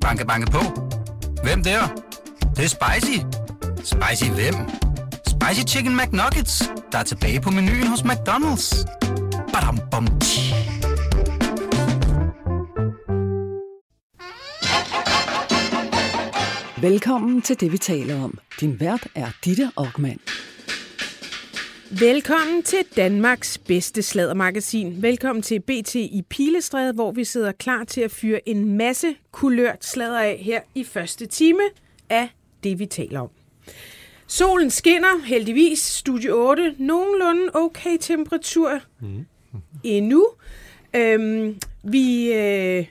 Banke, banke på. Hvem der? Det, det er spicy. Spicy hvem? Spicy Chicken McNuggets, der er tilbage på menuen hos McDonald's. Badum, bom, tji. Velkommen til det, vi taler om. Din vært er Ditte Aukmann. Velkommen til Danmarks bedste sladdermagasin. Velkommen til BT i Pilestræde, hvor vi sidder klar til at fyre en masse kulørt sladder af her i første time af det, vi taler om. Solen skinner, heldigvis, studie 8, nogenlunde okay temperatur mm. endnu. Øhm, vi øh,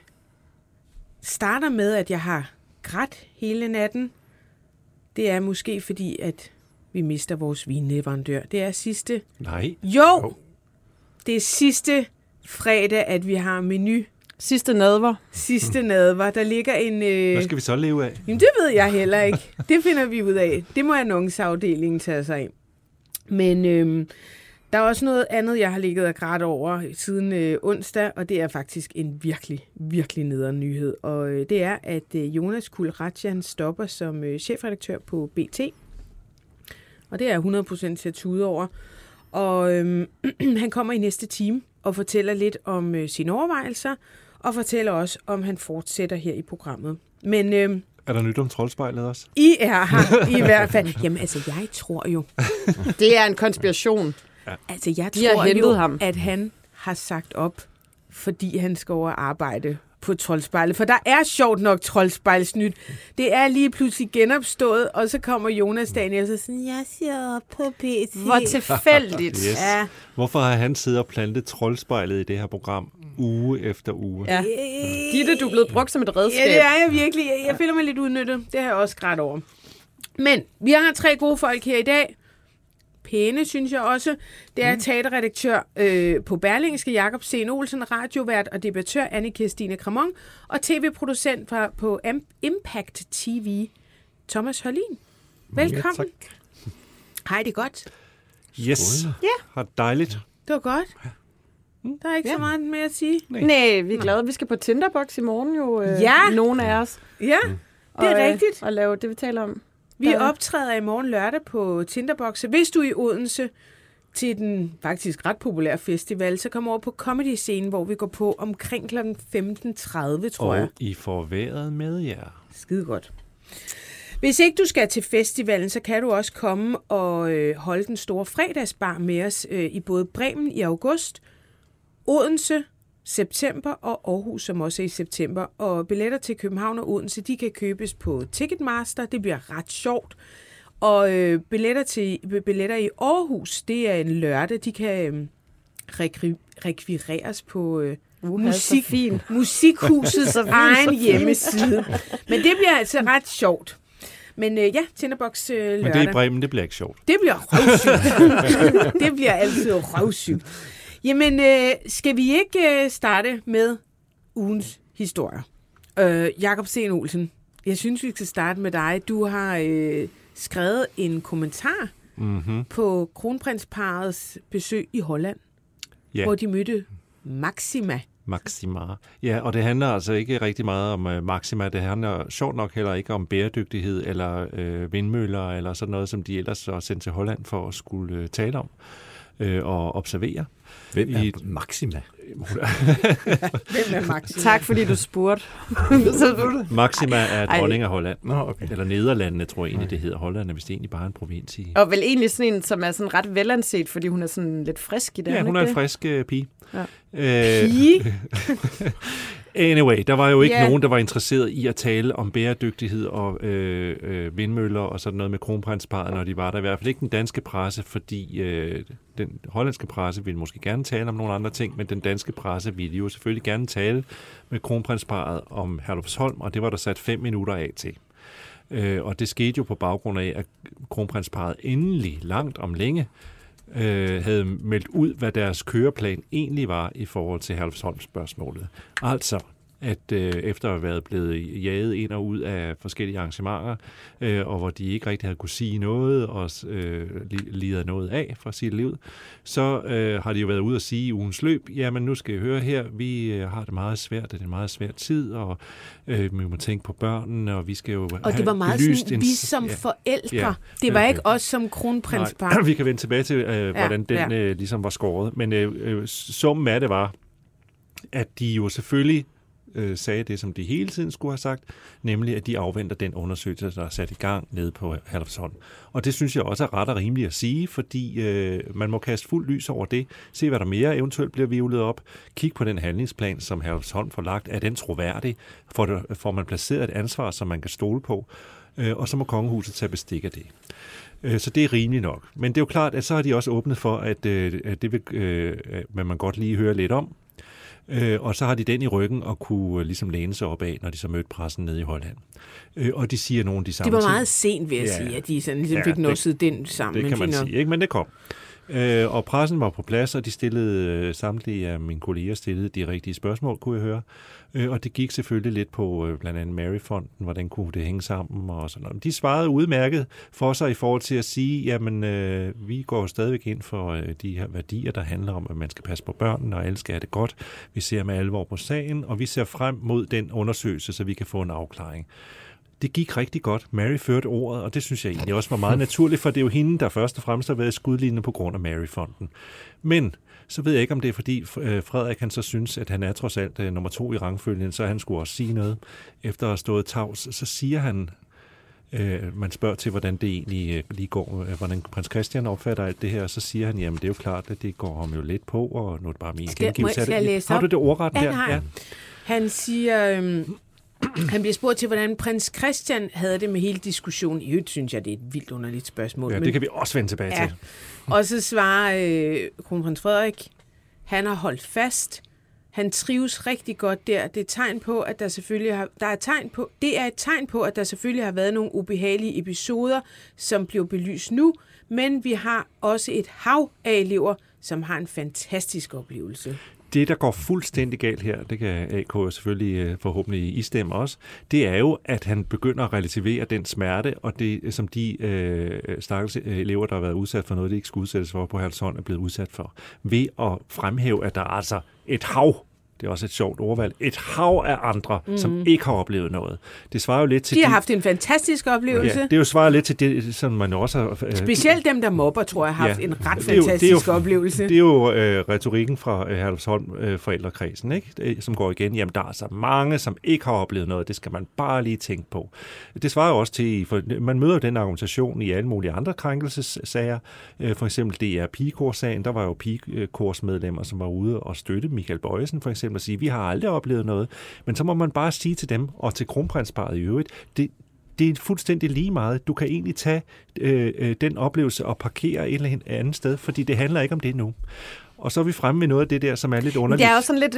starter med, at jeg har grædt hele natten. Det er måske fordi, at vi mister vores vinleverandør. Det er sidste... Nej. Jo! jo. Det er sidste fredag, at vi har menu. Sidste nadver. Sidste nadver. Der ligger en... Øh... Hvad skal vi så leve af? Jamen, det ved jeg heller ikke. Det finder vi ud af. Det må annonceafdelingen tage sig af. Men øh, der er også noget andet, jeg har ligget og grædt over siden øh, onsdag, og det er faktisk en virkelig, virkelig nederen nyhed. Og øh, det er, at øh, Jonas Kulratjan stopper som øh, chefredaktør på BT. Og det er 100% til at tude over. Og øhm, han kommer i næste time og fortæller lidt om øh, sine overvejelser, og fortæller også, om han fortsætter her i programmet. Men øhm, Er der nyt om troldspejlet også? I er her i hvert fald. Jamen altså, jeg tror jo, Det er en konspiration. altså jeg De har tror hentet jo, ham. at han har sagt op, fordi han skal over arbejde på Troldspejlet. For der er sjovt nok Troldspejlsnyt. Det er lige pludselig genopstået, og så kommer Jonas Daniel og så sådan, jeg siger op på PC. Hvor tilfældigt. Yes. Ja. Hvorfor har han siddet og plantet troldspejlet i det her program uge efter uge? Ja. Gitte, du er blevet brugt som et redskab. Ja, det er jeg virkelig. Jeg, jeg føler mig lidt udnyttet. Det har jeg også grædt over. Men vi har tre gode folk her i dag. Pæne, synes jeg også. Det er teaterredaktør øh, på Berlingske, Jakob C. Olsen, radiovært og debattør Anne Kirstine Kramon, og tv-producent fra, på Am- Impact TV, Thomas Hørlin. Velkommen. Ja, tak. Hej, det er godt. Yes. Ja. Har dejligt. Det var godt. Der er ikke ja. så meget mere at sige. Nej, vi er glade. Vi skal på Tinderbox i morgen jo. Øh, Ja. Nogle af os. Ja, det er og, øh, rigtigt. Og lave det, vi taler om. Vi Der- optræder i morgen lørdag på Tinderbox. Hvis du er i Odense til den faktisk ret populære festival, så kom over på Comedy-scenen, hvor vi går på omkring kl. 15.30, tror jeg. Og I får været med jer. Skide godt. Hvis ikke du skal til festivalen, så kan du også komme og øh, holde den store fredagsbar med os øh, i både Bremen i august, Odense, september og Aarhus, som også er i september. Og billetter til København og Odense, de kan købes på Ticketmaster. Det bliver ret sjovt. Og øh, billetter, til, billetter i Aarhus, det er en lørdag. De kan øh, rekri, rekvireres på øh, så musik, fin. musikhusets Så fin, egen så fin. hjemmeside. Men det bliver altså ret sjovt. Men øh, ja, Tinderbox øh, lørdag. Men det er i Bremen, det bliver ikke sjovt. Det bliver røvsygt. det bliver altid røvsygt. Jamen, øh, skal vi ikke øh, starte med ugens historie? Øh, Jakob C. Olsen, jeg synes, vi skal starte med dig. Du har øh, skrevet en kommentar Mm-hmm. på kronprinsparets besøg i Holland, Ja, hvor de mødte Maxima. Maxima. Ja, og det handler altså ikke rigtig meget om uh, Maxima. Det handler sjovt nok heller ikke om bæredygtighed eller øh, vindmøller eller sådan noget, som de ellers var sendt til Holland for at skulle øh, tale om øh, og observere. Hvem I- er Maxima? Hvem er Maxima? Tak, fordi du spurgte. Maxima er dronning af Holland. Nå, okay. Eller Nederlandene, tror jeg egentlig, det hedder. Holland er vist egentlig bare en provins i... og vel egentlig sådan en, som er sådan ret velanset, fordi hun er sådan lidt frisk i det. Ja, hun er en frisk øh, pige. Ja. Øh, Pige? Anyway, der var jo ikke yeah. nogen, der var interesseret i at tale om bæredygtighed og øh, øh, vindmøller og sådan noget med kronprinsparet, når de var der. I hvert fald ikke den danske presse, fordi øh, den hollandske presse ville måske gerne tale om nogle andre ting, men den danske presse ville jo selvfølgelig gerne tale med kronprinsparet om Herlufsholm, og det var der sat fem minutter af til. Øh, og det skete jo på baggrund af, at kronprinsparet endelig langt om længe øh, havde meldt ud, hvad deres køreplan egentlig var i forhold til Herlufsholm-spørgsmålet. Altså, at øh, efter at have været blevet jaget ind og ud af forskellige arrangementer, øh, og hvor de ikke rigtig havde kunne sige noget og øh, lider noget af fra sit liv, så øh, har de jo været ude at sige i ugens løb, jamen nu skal I høre her, vi øh, har det meget svært, det er en meget svær tid, og øh, vi må tænke på børnene, og vi skal jo Og det var meget sådan, en, vi som ja, forældre. ja, det var øh, ikke os som kronprinspar. Nej, vi kan vende tilbage til, øh, hvordan den ja. øh, ligesom var skåret. Men øh, øh, summen af det var, at de jo selvfølgelig øh, sagde det, som de hele tiden skulle have sagt, nemlig at de afventer den undersøgelse, der er sat i gang nede på Halvsholm. Og det synes jeg også er ret og rimeligt at sige, fordi øh, man må kaste fuld lys over det, se hvad der mere eventuelt bliver vivlet op, kig på den handlingsplan, som Halvsholm får lagt, er den troværdig, får, det, får man placeret et ansvar, som man kan stole på, øh, og så må kongehuset tage bestik af det. Øh, Så det er rimeligt nok. Men det er jo klart, at så har de også åbnet for, at, øh, at det vil øh, at man godt lige høre lidt om. Øh, og så har de den i ryggen og kunne øh, ligesom læne sig op af, når de så mødte pressen nede i Holland. Øh, og de siger nogle af de samme Det var meget sent, vil jeg Ja. sige, at de sådan ligesom Ja, fik nusset den sammen. Det kan man nok. sige, ikke? men det kom. Øh, og pressen var på plads, og de stillede, øh, samtlige af mine kolleger stillede de rigtige spørgsmål, kunne jeg høre. Øh, og det gik selvfølgelig lidt på øh, blandt andet Maryfonden, hvordan kunne det hænge sammen og sådan noget. De svarede udmærket for sig i forhold til at sige, jamen øh, vi går stadigvæk ind for øh, de her værdier, der handler om, at man skal passe på børnene, og alle skal have det godt. Vi ser med alvor på sagen, og vi ser frem mod den undersøgelse, så vi kan få en afklaring. Det gik rigtig godt. Mary førte ordet, og det synes jeg egentlig også var meget naturligt, for det er jo hende, der først og fremmest har været i skudlinjen på grund af Mary-fonden. Men så ved jeg ikke, om det er fordi øh, Frederik han så synes, at han er trods alt øh, nummer to i rangfølgen, så han skulle også sige noget. Efter at have stået tavs, så siger han, øh, man spørger til, hvordan det egentlig øh, lige går, hvordan prins Christian opfatter alt det her, og så siger han, jamen det er jo klart, at det går ham jo lidt på, og nu er det bare min Skal- jeg- gengivelse skal jeg det. læse Har op? du det ordret Ja, der? har jeg. Han siger, øhm, han bliver spurgt til, hvordan prins Christian havde det med hele diskussionen. I øvrigt synes jeg, det er et vildt underligt spørgsmål. ja, men- det kan vi også vende tilbage Ja. til. Og så svarer øh, kronprins Frederik, han har holdt fast. Han trives rigtig godt der. Det er tegn på, at der selvfølgelig har, der er tegn på, det er et tegn på, at der selvfølgelig har været nogle ubehagelige episoder, som bliver belyst nu, men vi har også et hav af elever, som har en fantastisk oplevelse. Det, der går fuldstændig galt her, det kan AK selvfølgelig øh, forhåbentlig istemme også, det er jo, at han begynder at relativere den smerte, og det, øh, som de øh, stakkels øh, elever, der har været udsat for noget, de ikke skulle udsættes for på Halsholm, er blevet udsat for, ved at fremhæve, at der er altså et hav det er også et sjovt ordvalg, et hav af andre, mm. som ikke har oplevet noget. Det svarer jo lidt til De har haft en fantastisk oplevelse. Ja, det er jo svaret lidt til det, som man også har... Øh, Specielt dem, der mobber, tror jeg, har haft Ja. en ret Det er jo- det er fantastisk jo- oplevelse. Det er jo øh, retorikken fra øh, Herlufsholm øh, forældrekredsen, ikke? Det, som går igen. Jamen, der er så mange, som ikke har oplevet noget. Det skal man bare lige tænke på. Det svarer jo også til, for man møder jo den argumentation i alle mulige andre krænkelsessager. Øh, for eksempel DR Pigekors-sagen. Der var jo pigekorsmedlemmer, som var ude og støtte Michael Bøjesen, for eksempel, og sige, vi har aldrig oplevet noget. Men så må man bare sige til dem, og til kronprinsparet i øvrigt, det, det er fuldstændig lige meget. Du kan egentlig tage øh, øh, den oplevelse og parkere et eller andet sted, fordi det handler ikke om det nu. Og så er vi fremme med noget af det der, som er lidt underligt. Det er også sådan lidt,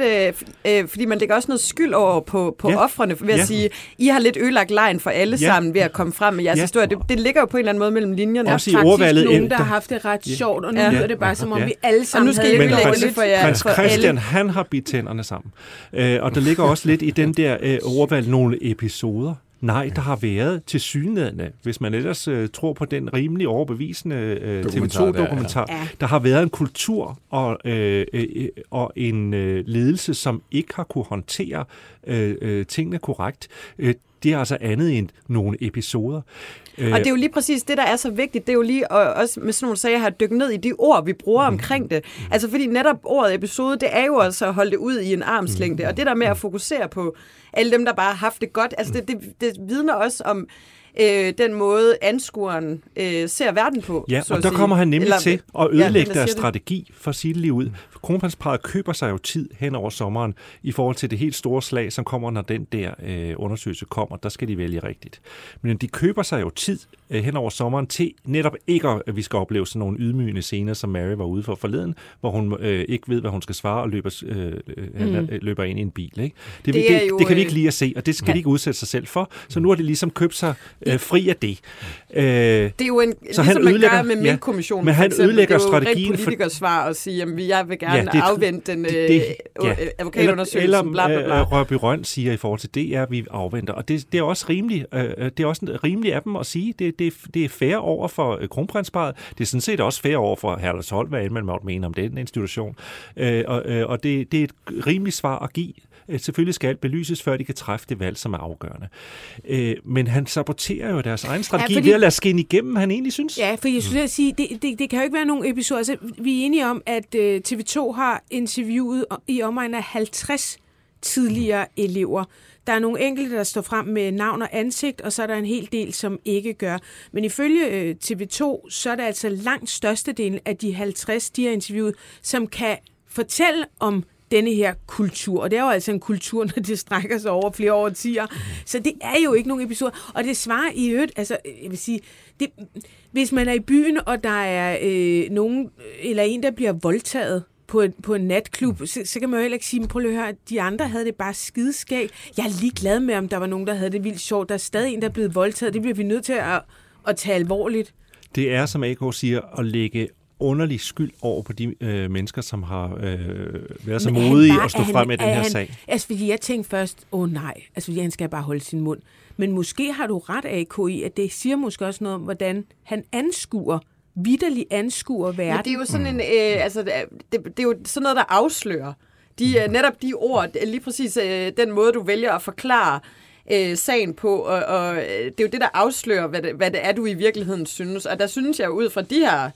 øh, øh, fordi man lægger også noget skyld over på, på Ja. offrene, ved at Ja. sige, I har lidt ødelagt lejen for alle Ja. sammen ved at komme frem med jeres Ja. historie. Det, det ligger jo på en eller anden måde mellem linjerne. Også i faktisk ordvalget nogen, der har haft det ret Ja. sjovt, og nu Ja. lyder det bare, som om Ja. vi alle sammen skal havde I Men ødelægge det for jer- prins Christian, alle. han har bidt tænderne sammen. Øh, og der ligger også lidt i den der øh, ordvalg nogle episoder. Nej, der har været til synlædende, hvis man ellers øh, tror på den rimelig overbevisende øh, Dokumentar, der er, TV2-dokumentar. ja. Ja. Der har været en kultur og, øh, øh, og en øh, ledelse, som ikke har kunne håndtere øh, øh, tingene korrekt. Øh, det er altså andet end nogle episoder. Øh, Og det er jo lige præcis det, der er så vigtigt. Det er jo lige at, også med sådan nogle sager her, at dykke ned i de ord, vi bruger Mm. omkring det. Altså fordi netop ordet episode, det er jo altså at holde det ud i en Mm. armslængde. Og det der med at fokusere på alle dem, der bare har haft det godt, altså det, det, det vidner også om øh, den måde, anskueren øh, ser verden på. Ja, så og der sige. kommer han nemlig Eller- til at Ja, ødelægge der deres det. strategi for det lige ud. Kronprinsparet køber sig jo tid hen over sommeren i forhold til det helt store slag, som kommer, når den der øh, undersøgelse kommer. Der skal de vælge rigtigt. Men de køber sig jo tid øh, hen over sommeren til netop ikke, at vi skal opleve sådan nogle ydmygende scener, som Mary var ude for forleden, hvor hun øh, ikke ved, hvad hun skal svare og løber, øh, mm. løber ind i en bil. Ikke? Det, det, Det jo, det kan vi øh, ikke lige at se, og det skal ja. de ikke udsætte sig selv for. Så nu har de ligesom købt sig øh, fri af det. Øh, det er jo en, så ligesom han man gør med Minkkommissionen. Ja, men han ødelægger det er jo strategien. Er svar at sige, at jeg vil gerne ja, det, afvente den det, det, øh, ja. advokatundersøgelse. Eller, bla, bla, bla. Øh, Rørby Røn siger i forhold til det, at vi afventer. Og det, det er også rimeligt, øh, det er også rimeligt af dem at sige, det, det, det er fair over for øh, kronprinsparet. Det er sådan set også fair over for Herlers Hold, hvad man måtte mene om den institution. Øh, og øh, og det, det er et rimeligt svar at give. Øh, selvfølgelig skal alt belyses, før de kan træffe det valg, som er afgørende. Øh, men han saboterer jo deres egen strategi ja, fordi, ved at lade skinne igennem, han egentlig synes. Ja, for jeg skulle mm. sige, det, det, det kan jo ikke være nogen episode. Altså, vi er enige om, at øh, TV2 har interviewet i omegn af 50 tidligere elever. Der er nogle enkelte, der står frem med navn og ansigt, og så er der en hel del, som ikke gør. Men ifølge øh, TV2, så er det altså langt størstedelen af de 50, de har interviewet, som kan fortælle om denne her kultur. Og det er jo altså en kultur, når det strækker sig over flere årtier. Så det er jo ikke nogen episode. Og det svarer i øvrigt, altså jeg vil sige, det, hvis man er i byen, og der er øh, nogen, eller en, der bliver voldtaget, på en, på en natklub, så, så kan man jo heller ikke sige, prøv at høre, de andre havde det bare skideskæg. Jeg er lige glad med, om der var nogen, der havde det vildt sjovt. Der er stadig en, der er blevet voldtaget. Det bliver vi nødt til at, at tage alvorligt. Det er, som AK siger, at lægge underlig skyld over på de øh, mennesker, som har øh, været så modige at stå frem med den her han, sag. Altså, fordi jeg tænkte først, åh oh, nej, altså, fordi han skal bare holde sin mund. Men måske har du ret, AKI, at det siger måske også noget om, hvordan han anskuer vidderlig anskuer verden. Men det er jo sådan en, øh, altså, det, det er jo sådan noget, der afslører. De, øh, netop de ord, lige præcis øh, den måde, du vælger at forklare øh, sagen på, og, og øh, det er jo det, der afslører, hvad det, hvad det er, du i virkeligheden synes. Og der synes jeg ud fra de her øh,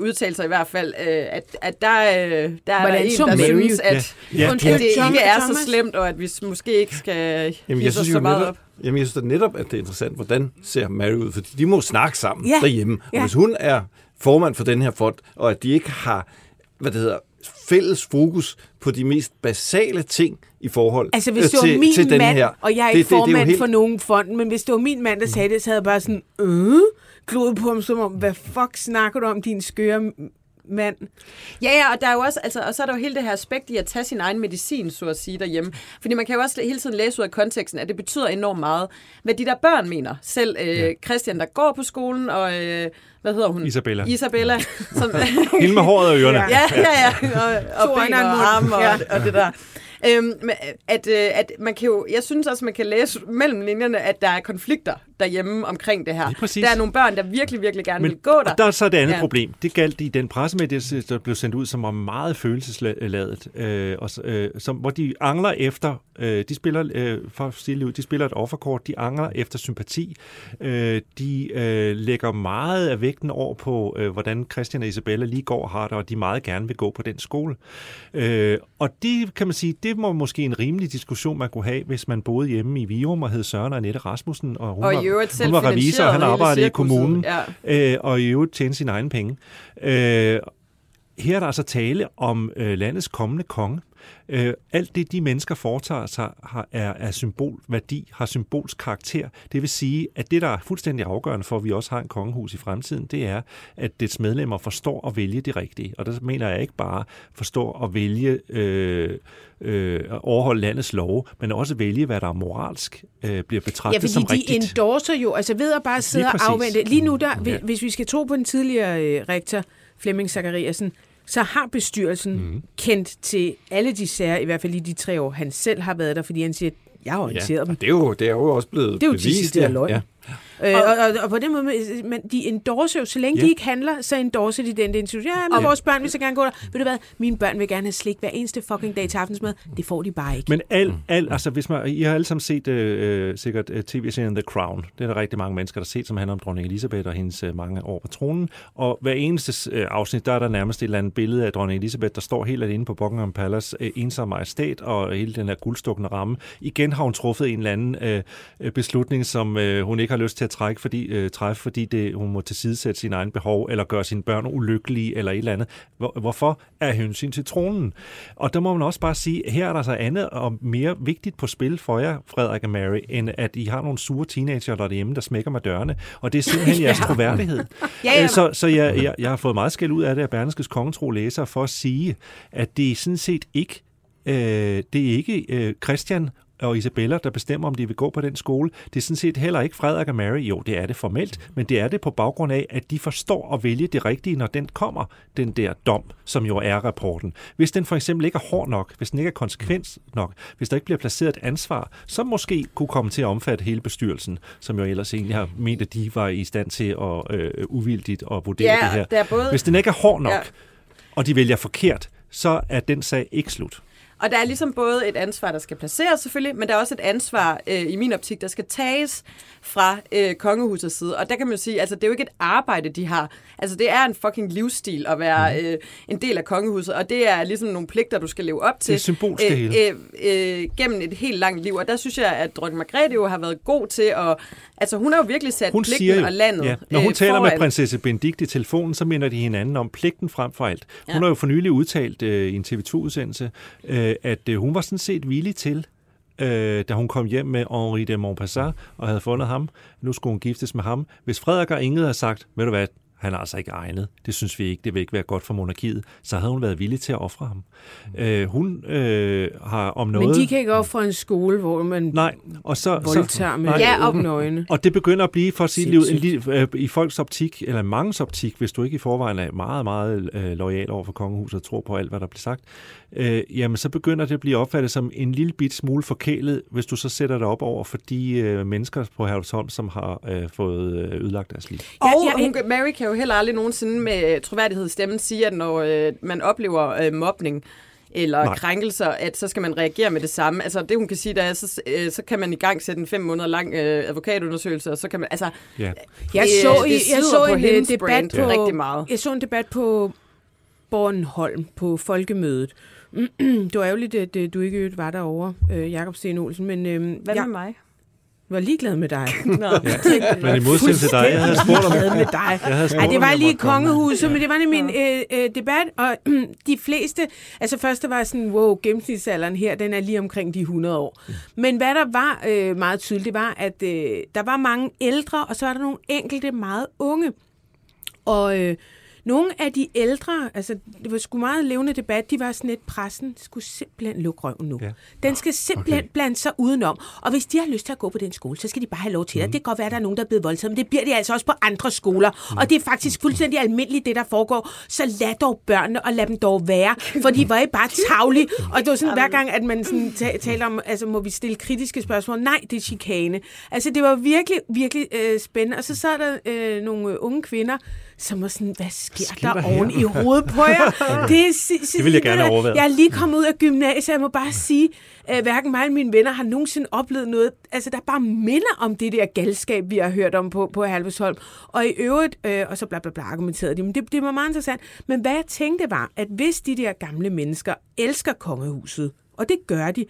udtalelser i hvert fald, øh, at, at der, øh, der er der en, der synes, at, ja. Ja. at det ikke er så slemt, og at vi måske ikke skal Jamen, jeg synes så meget netop, op. Jamen, jeg synes da netop, at det er interessant, hvordan ser Mary ud, fordi de må snakke sammen ja. derhjemme. Og ja. hvis hun er formand for den her fond, og at de ikke har, hvad det hedder, fælles fokus på de mest basale ting i forhold altså, hvis det var til, min til den mand, her. og jeg er ikke det, formand det, det er helt... for nogen fond, men hvis det var min mand, der sagde det, så havde jeg bare sådan, øh, klodet på ham, som om, hvad fuck snakker du om, din skøre mand. Ja, ja, og der er jo også, altså, og så er der jo hele det her aspekt i at tage sin egen medicin, så at sige, derhjemme. Fordi man kan jo også hele tiden læse ud af konteksten, at det betyder enormt meget, hvad de der børn mener. Selv øh, ja. Christian, der går på skolen, og øh, hvad hedder hun? Isabella. Isabella. Som, Hende med håret og ørerne. Ja, ja, ja. Og, og, og ben og arme og, ja. og det der. Øhm, at, øh, at man kan jo, jeg synes også, man kan læse mellem linjerne, at der er konflikter derhjemme omkring det her. Der er nogle børn, der virkelig, virkelig gerne Men, vil gå der. Og der er så det andet ja. problem. Det galt i den pressemeddelelse, der blev sendt ud, som var meget følelsesladet, øh, og, øh, som, hvor de angler efter, øh, de spiller, øh, for stille ud, de spiller et offerkort, de angler efter sympati. Øh, de øh, lægger meget af vægten over på, øh, hvordan Christian og Isabella lige går og har det, og de meget gerne vil gå på den skole. Øh, og det kan man sige, det må måske en rimelig diskussion, man kunne have, hvis man boede hjemme i Virum og hed Søren og Annette Rasmussen, og hun og var øvrigt selv Hun var revisor, han arbejdede i kommunen, ja. øh, og i øvrigt tjente sine egne penge. Øh, her er der altså tale om øh, landets kommende konge. Øh, alt det, de mennesker foretager sig, har, er, er symbolværdi, har symbolsk karakter. Det vil sige, at det, der er fuldstændig afgørende for, at vi også har en kongehus i fremtiden, det er, at dets medlemmer forstår at vælge det rigtige. Og der mener jeg ikke bare forstår at vælge øh, øh, at overholde landets love, men også vælge, hvad der er moralsk øh, bliver betragtet ja, som rigtigt. Ja, de endorser jo, altså ved at bare sidde og afvente. Lige nu, der, ja. hvis vi skal tro på den tidligere øh, rektor, Flemming Zachariasen, så har bestyrelsen mm. kendt til alle de sager, i hvert fald i de tre år, han selv har været der, fordi han siger, jeg har orienteret ja, dem. Det er, jo, det er jo også blevet Det er jo bevist, de ja. løgn. Ja. Øh, og, og, og på den måde, men de endorser jo, så længe ja. de ikke handler, så endorser de den, den Ja, men vores børn vil så gerne gå der. Ved du hvad, mine børn vil gerne have slik hver eneste fucking dag til aftensmad. Det får de bare ikke. Men al, al altså hvis man, I har alle sammen set øh, øh sikkert uh, tv-serien The Crown. Det er der rigtig mange mennesker, der har set, som handler om dronning Elisabeth og hendes uh, mange år på tronen. Og hver eneste uh, afsnit, der er der nærmest et eller andet billede af dronning Elisabeth, der står helt alene på Buckingham Palace, uh, ensom majestæt og hele den her guldstukkende ramme. Igen har hun truffet en eller anden uh, beslutning, som uh, hun ikke har lyst til at trække, fordi øh, træffe, fordi det, hun må tilsidesætte sine egne behov, eller gøre sine børn ulykkelige, eller et eller andet. Hvor, hvorfor? Er hensyn til tronen. Og der må man også bare sige, her er der så andet og mere vigtigt på spil for jer, Frederik og Mary, end at I har nogle sure teenager der derhjemme, der smækker med dørene. Og det er simpelthen jeres ja. troværdighed. ja, ja. Øh, så, så jeg, jeg, jeg har fået meget skæld ud af det af Berlingskes kongetro læser for at sige, at det er sådan set ikke øh, det er ikke øh, Christian og Isabella, der bestemmer, om de vil gå på den skole. Det er sådan set heller ikke Frederik og Mary. Jo, det er det formelt, men det er det på baggrund af, at de forstår at vælge det rigtige, når den kommer, den der dom, som jo er rapporten. Hvis den for eksempel ikke er hård nok, hvis den ikke er konsekvens nok, hvis der ikke bliver placeret et ansvar, som måske kunne komme til at omfatte hele bestyrelsen, som jo ellers egentlig har ment, at de var i stand til at øh, uvildigt at vurdere Ja, det her. er både- Hvis den ikke er hård nok, ja. og de vælger forkert, så er den sag ikke slut. Og der er ligesom både et ansvar, der skal placeres selvfølgelig, men der er også et ansvar øh, i min optik, der skal tages fra øh, kongehusets side. Og der kan man jo sige, altså det er jo ikke et arbejde, de har. Altså det er en fucking livsstil at være Mhm. øh, en del af kongehuset, og det er ligesom nogle pligter, du skal leve op til. Det er symbolsk, det hele. Øh, øh, gennem et helt langt liv. Og der synes jeg, at dronning Margrethe jo har været god til at... Altså hun har jo virkelig sat Hun pligten jo, og landet ja, når hun øh, taler med foran. prinsesse Benedikt i telefonen, så minder de hinanden om pligten frem for alt. Hun Ja. har jo for nylig udtalt øh, i en TV2-udsendelse, øh, Øh, at øh, hun var sådan set villig til, øh, da hun kom hjem med Henri de Montpassat og havde fundet ham, nu skulle hun giftes med ham. Hvis Frederik og Ingrid havde sagt, ved du hvad, han er altså ikke egnet, det synes vi ikke, det vil ikke være godt for monarkiet, så havde hun været villig til at ofre ham. Øh, hun øh, har om noget... Men de kan ikke ofre en skole, hvor man Nej, og så... voldtager med nej. Ja, og- åbne øjne. Og det begynder at blive, for at sige livet, øh, i folks optik, eller mangens optik, hvis du ikke i forvejen er meget, meget øh, lojal over for kongehuset og tror på alt, hvad der bliver sagt, øh, jamen så begynder det at blive opfattet som en lille bit smule forkælet, hvis du så sætter det op over for de øh, mennesker på Herlevsholm, som har øh, fået øh, ødelagt deres liv. Og Ja, ja, hun, Mary kan jo heller aldrig nogensinde med troværdighed i stemmen sige, at når øh, man oplever øh, mobning eller Nej. Krænkelser, at så skal man reagere med det samme. Altså det hun kan sige, der er, så, øh, så kan man i gang sætte en fem måneder lang øh, advokatundersøgelse, og så kan man, altså Ja. Jeg Det- så, det jeg så på en hendes øh, debat brand på, rigtig meget. Jeg så en debat på Bornholm på Folkemødet. det var ærgerligt, at øh, du ikke var derovre, øh, Jakob Sten Olsen, men øh, hvad jeg med mig? Var ligeglad med dig. Nå. Men i modsætning til dig, jeg havde spurgt om... Med dig. Jeg havde Ej, det var lige i kongehuset, men det var nemlig en øh, øh, debat, og de fleste, altså først der var sådan, wow, gennemsnitsalderen her, den er lige omkring de 100 år. Men hvad der var øh, meget tydeligt, det var, at øh, der var mange ældre, og så var der nogle enkelte meget unge. Og øh, nogle af de ældre, altså det var sgu meget levende debat, de var sådan lidt, pressen skulle simpelthen lukke røven nu. Ja. Den skal simpelthen okay. blande sig udenom. Og hvis de har lyst til at gå på den skole, så skal de bare have lov til det. Det kan godt være, at der er nogen, der er blevet voldtaget, men det bliver de altså også på andre skoler. Mm. Og det er faktisk fuldstændig almindeligt, det der foregår. Så lad dog børnene, og lad dem dog være. For de var I bare tavlige. Og det var sådan, hver gang, at man sådan ta- taler om, altså må vi stille kritiske spørgsmål? Nej, det er chikane. Altså det var virkelig, virkelig øh, spændende. Og så sad der øh, nogle unge kvinder, som var sådan, hvad sker, sker der, her? oven i hovedet på jer? det, er, si- si- Det vil jeg gerne have. Jeg er lige kommet ud af gymnasiet, jeg må bare sige, at hverken mig eller mine venner har nogensinde oplevet noget, altså der bare minder om det der galskab, vi har hørt om på, på Halvesholm. Og i øvrigt, øh, og så bla bla bla argumenterede de, men det, det var meget interessant. Men hvad jeg tænkte var, at hvis de der gamle mennesker elsker kongehuset, og det gør de,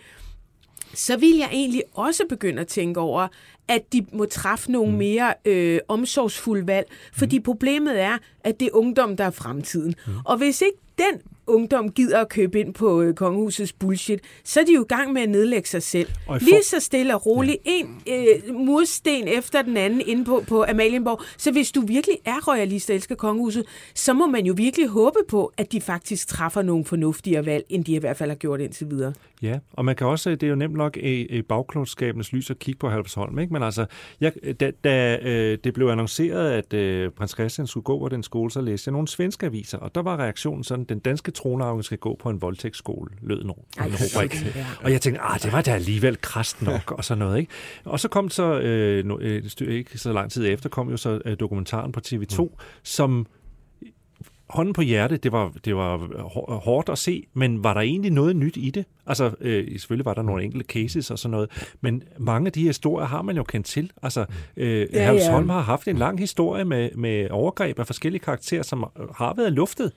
så vil jeg egentlig også begynde at tænke over, at de må træffe nogle Mm. mere øh, omsorgsfulde valg. Fordi problemet er, at det er ungdom, der er fremtiden. Mm. Og hvis ikke den ungdom gider at købe ind på øh, kongehusets bullshit, så er de jo i gang med at nedlægge sig selv. For- Lige så stille og roligt. En øh, mursten efter den anden inde på, på Amalienborg. Så hvis du virkelig er royalist og elsker kongehuset, så må man jo virkelig håbe på, at de faktisk træffer nogle fornuftigere valg, end de i hvert fald har gjort indtil videre. Ja, og man kan også, det er jo nemt nok i, i bagklodskabens lys at kigge på Halvsholm, ikke? Men altså, jeg, da, da øh, det blev annonceret, at øh, prins Christian skulle gå på den skole, så læste jeg nogle svenske aviser, og der var reaktionen sådan, den danske tronarving skal gå på en voldtægtsskole, lød en, en rubrik. sådan, ja. Og jeg tænkte, ah, det var da alligevel krast nok, og sådan noget, ikke? Og så kom så, øh, no- øh, ikke så lang tid efter, kom jo så øh, dokumentaren på TV2, mm. som hånden på hjertet, det var, det var hår- hårdt at se, men var der egentlig noget nyt i det? Altså, øh, selvfølgelig var der nogle enkelte cases og sådan noget, men mange af de historier har man jo kendt til. Altså, øh, Ja, ja, Herlevsholm ja. har haft en lang historie med, med overgreb af forskellige karakterer, som har været luftet,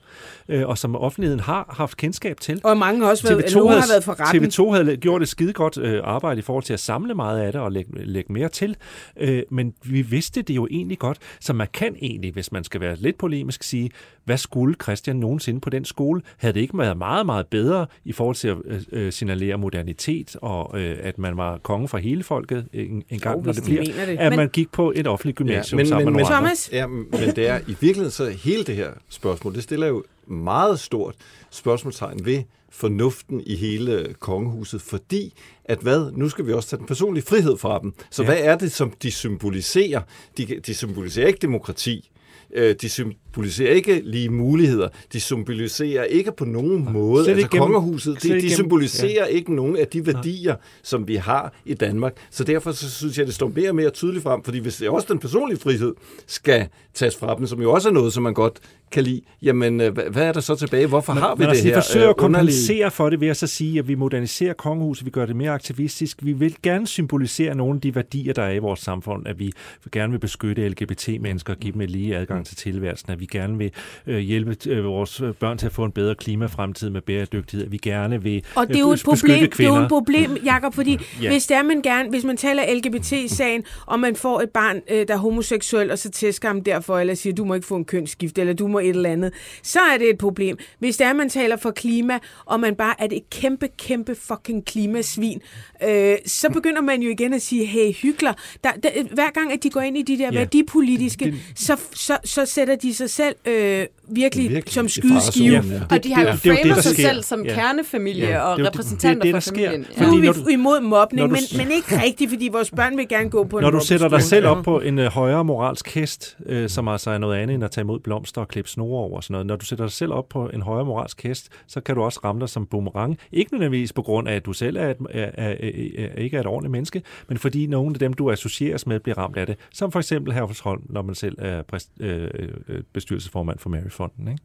øh, og som offentligheden har haft kendskab til. Og mange har også været, TV2 nogle havde, har været for retten. TV2 havde gjort et skide godt øh, arbejde i forhold til at samle meget af det og lægge, lægge mere til. Øh, men vi vidste det jo egentlig godt, så man kan egentlig, hvis man skal være lidt polemisk, sige, hvad skulle Christian nogensinde på den skole? Havde det ikke været meget, meget bedre i forhold til at øh, øh, signalere modernitet og øh, at man var konge for hele folket en, en gang, Jo, når det de bliver, mener det. at Men- man gik på et offentligt gymnasium men- sammen men- med men- nogle andre. Thomas? Ja, men det er i virkeligheden så hele det her spørgsmål, det stiller jo meget stort spørgsmålstegn ved, fornuften i hele kongehuset, fordi at hvad? Nu skal vi også tage den personlige frihed fra dem. Så ja. hvad er det, som de symboliserer? De, de symboliserer ikke demokrati. Øh, de symboliserer ikke lige muligheder. De symboliserer ikke på nogen måde, Slet altså gennem- kongehuset, slet de, gennem- symboliserer ikke nogen af de værdier, som vi har i Danmark. Så derfor så synes jeg, det står mere og mere tydeligt frem, fordi hvis det også den personlige frihed skal tages fra dem, som jo også er noget, som man godt kan lide, jamen øh, hvad er der så tilbage? Hvorfor har vi Men det altså, her vi forsøger øh, at underlige- kompensere for det ved at så sige, at vi moderniserer kongehuset, vi gør det mere aktivistisk. Vi vil gerne symbolisere nogle af de værdier, der er i vores samfund, at vi gerne vil beskytte LGBT-mennesker og give dem lige adgang til tilværelsen, at vi gerne vil øh, hjælpe øh, vores børn til at få en bedre klimafremtid med bæredygtighed, at vi gerne vil Og det er jo øh, et problem, det er jo et problem, Jacob, fordi Ja. hvis, det er, man gerne, hvis man taler LGBT-sagen, og man får et barn, øh, der er homoseksuel, og så tæsker ham derfor, eller siger, du må ikke få en kønsskift, eller du må et eller andet, så er det et problem. Hvis det er, man taler for klima, og man bare er det et kæmpe, kæmpe fucking klimasvin, øh, så begynder man jo igen at sige, hey, hygler. Der, der, hver gang, at de går ind i de der Ja. værdipolitiske, det, så, så, så sætter de sig selv øh, virkelig, Virkelig som skydeskive. ja. Og de har jo det det, framet sig sker. selv som Ja. kernefamilie Ja, og det er det- repræsentanter det er det, for der sker. familien. Nu Fordi er vi når du- imod mobning, du men, men ikke rigtigt, fordi vores børn vil gerne gå på en Når du sætter dig selv op på en øh, højere moralsk hest, øh, som altså er noget andet end at tage imod blomster og klippe snore over og sådan noget. Når du sætter dig selv op på en højere moralsk hest, så kan du også ramme dig som boomerang. Ikke nødvendigvis på grund af, at du selv er, et, er, er, er, ikke er et ordentligt menneske, men fordi nogle af dem, du associeres med, bliver ramt af det. Som for eksempel Herfusholm, når man selv er præst, øh, øh, bestyrelsesformand for Maryfonden. Ikke?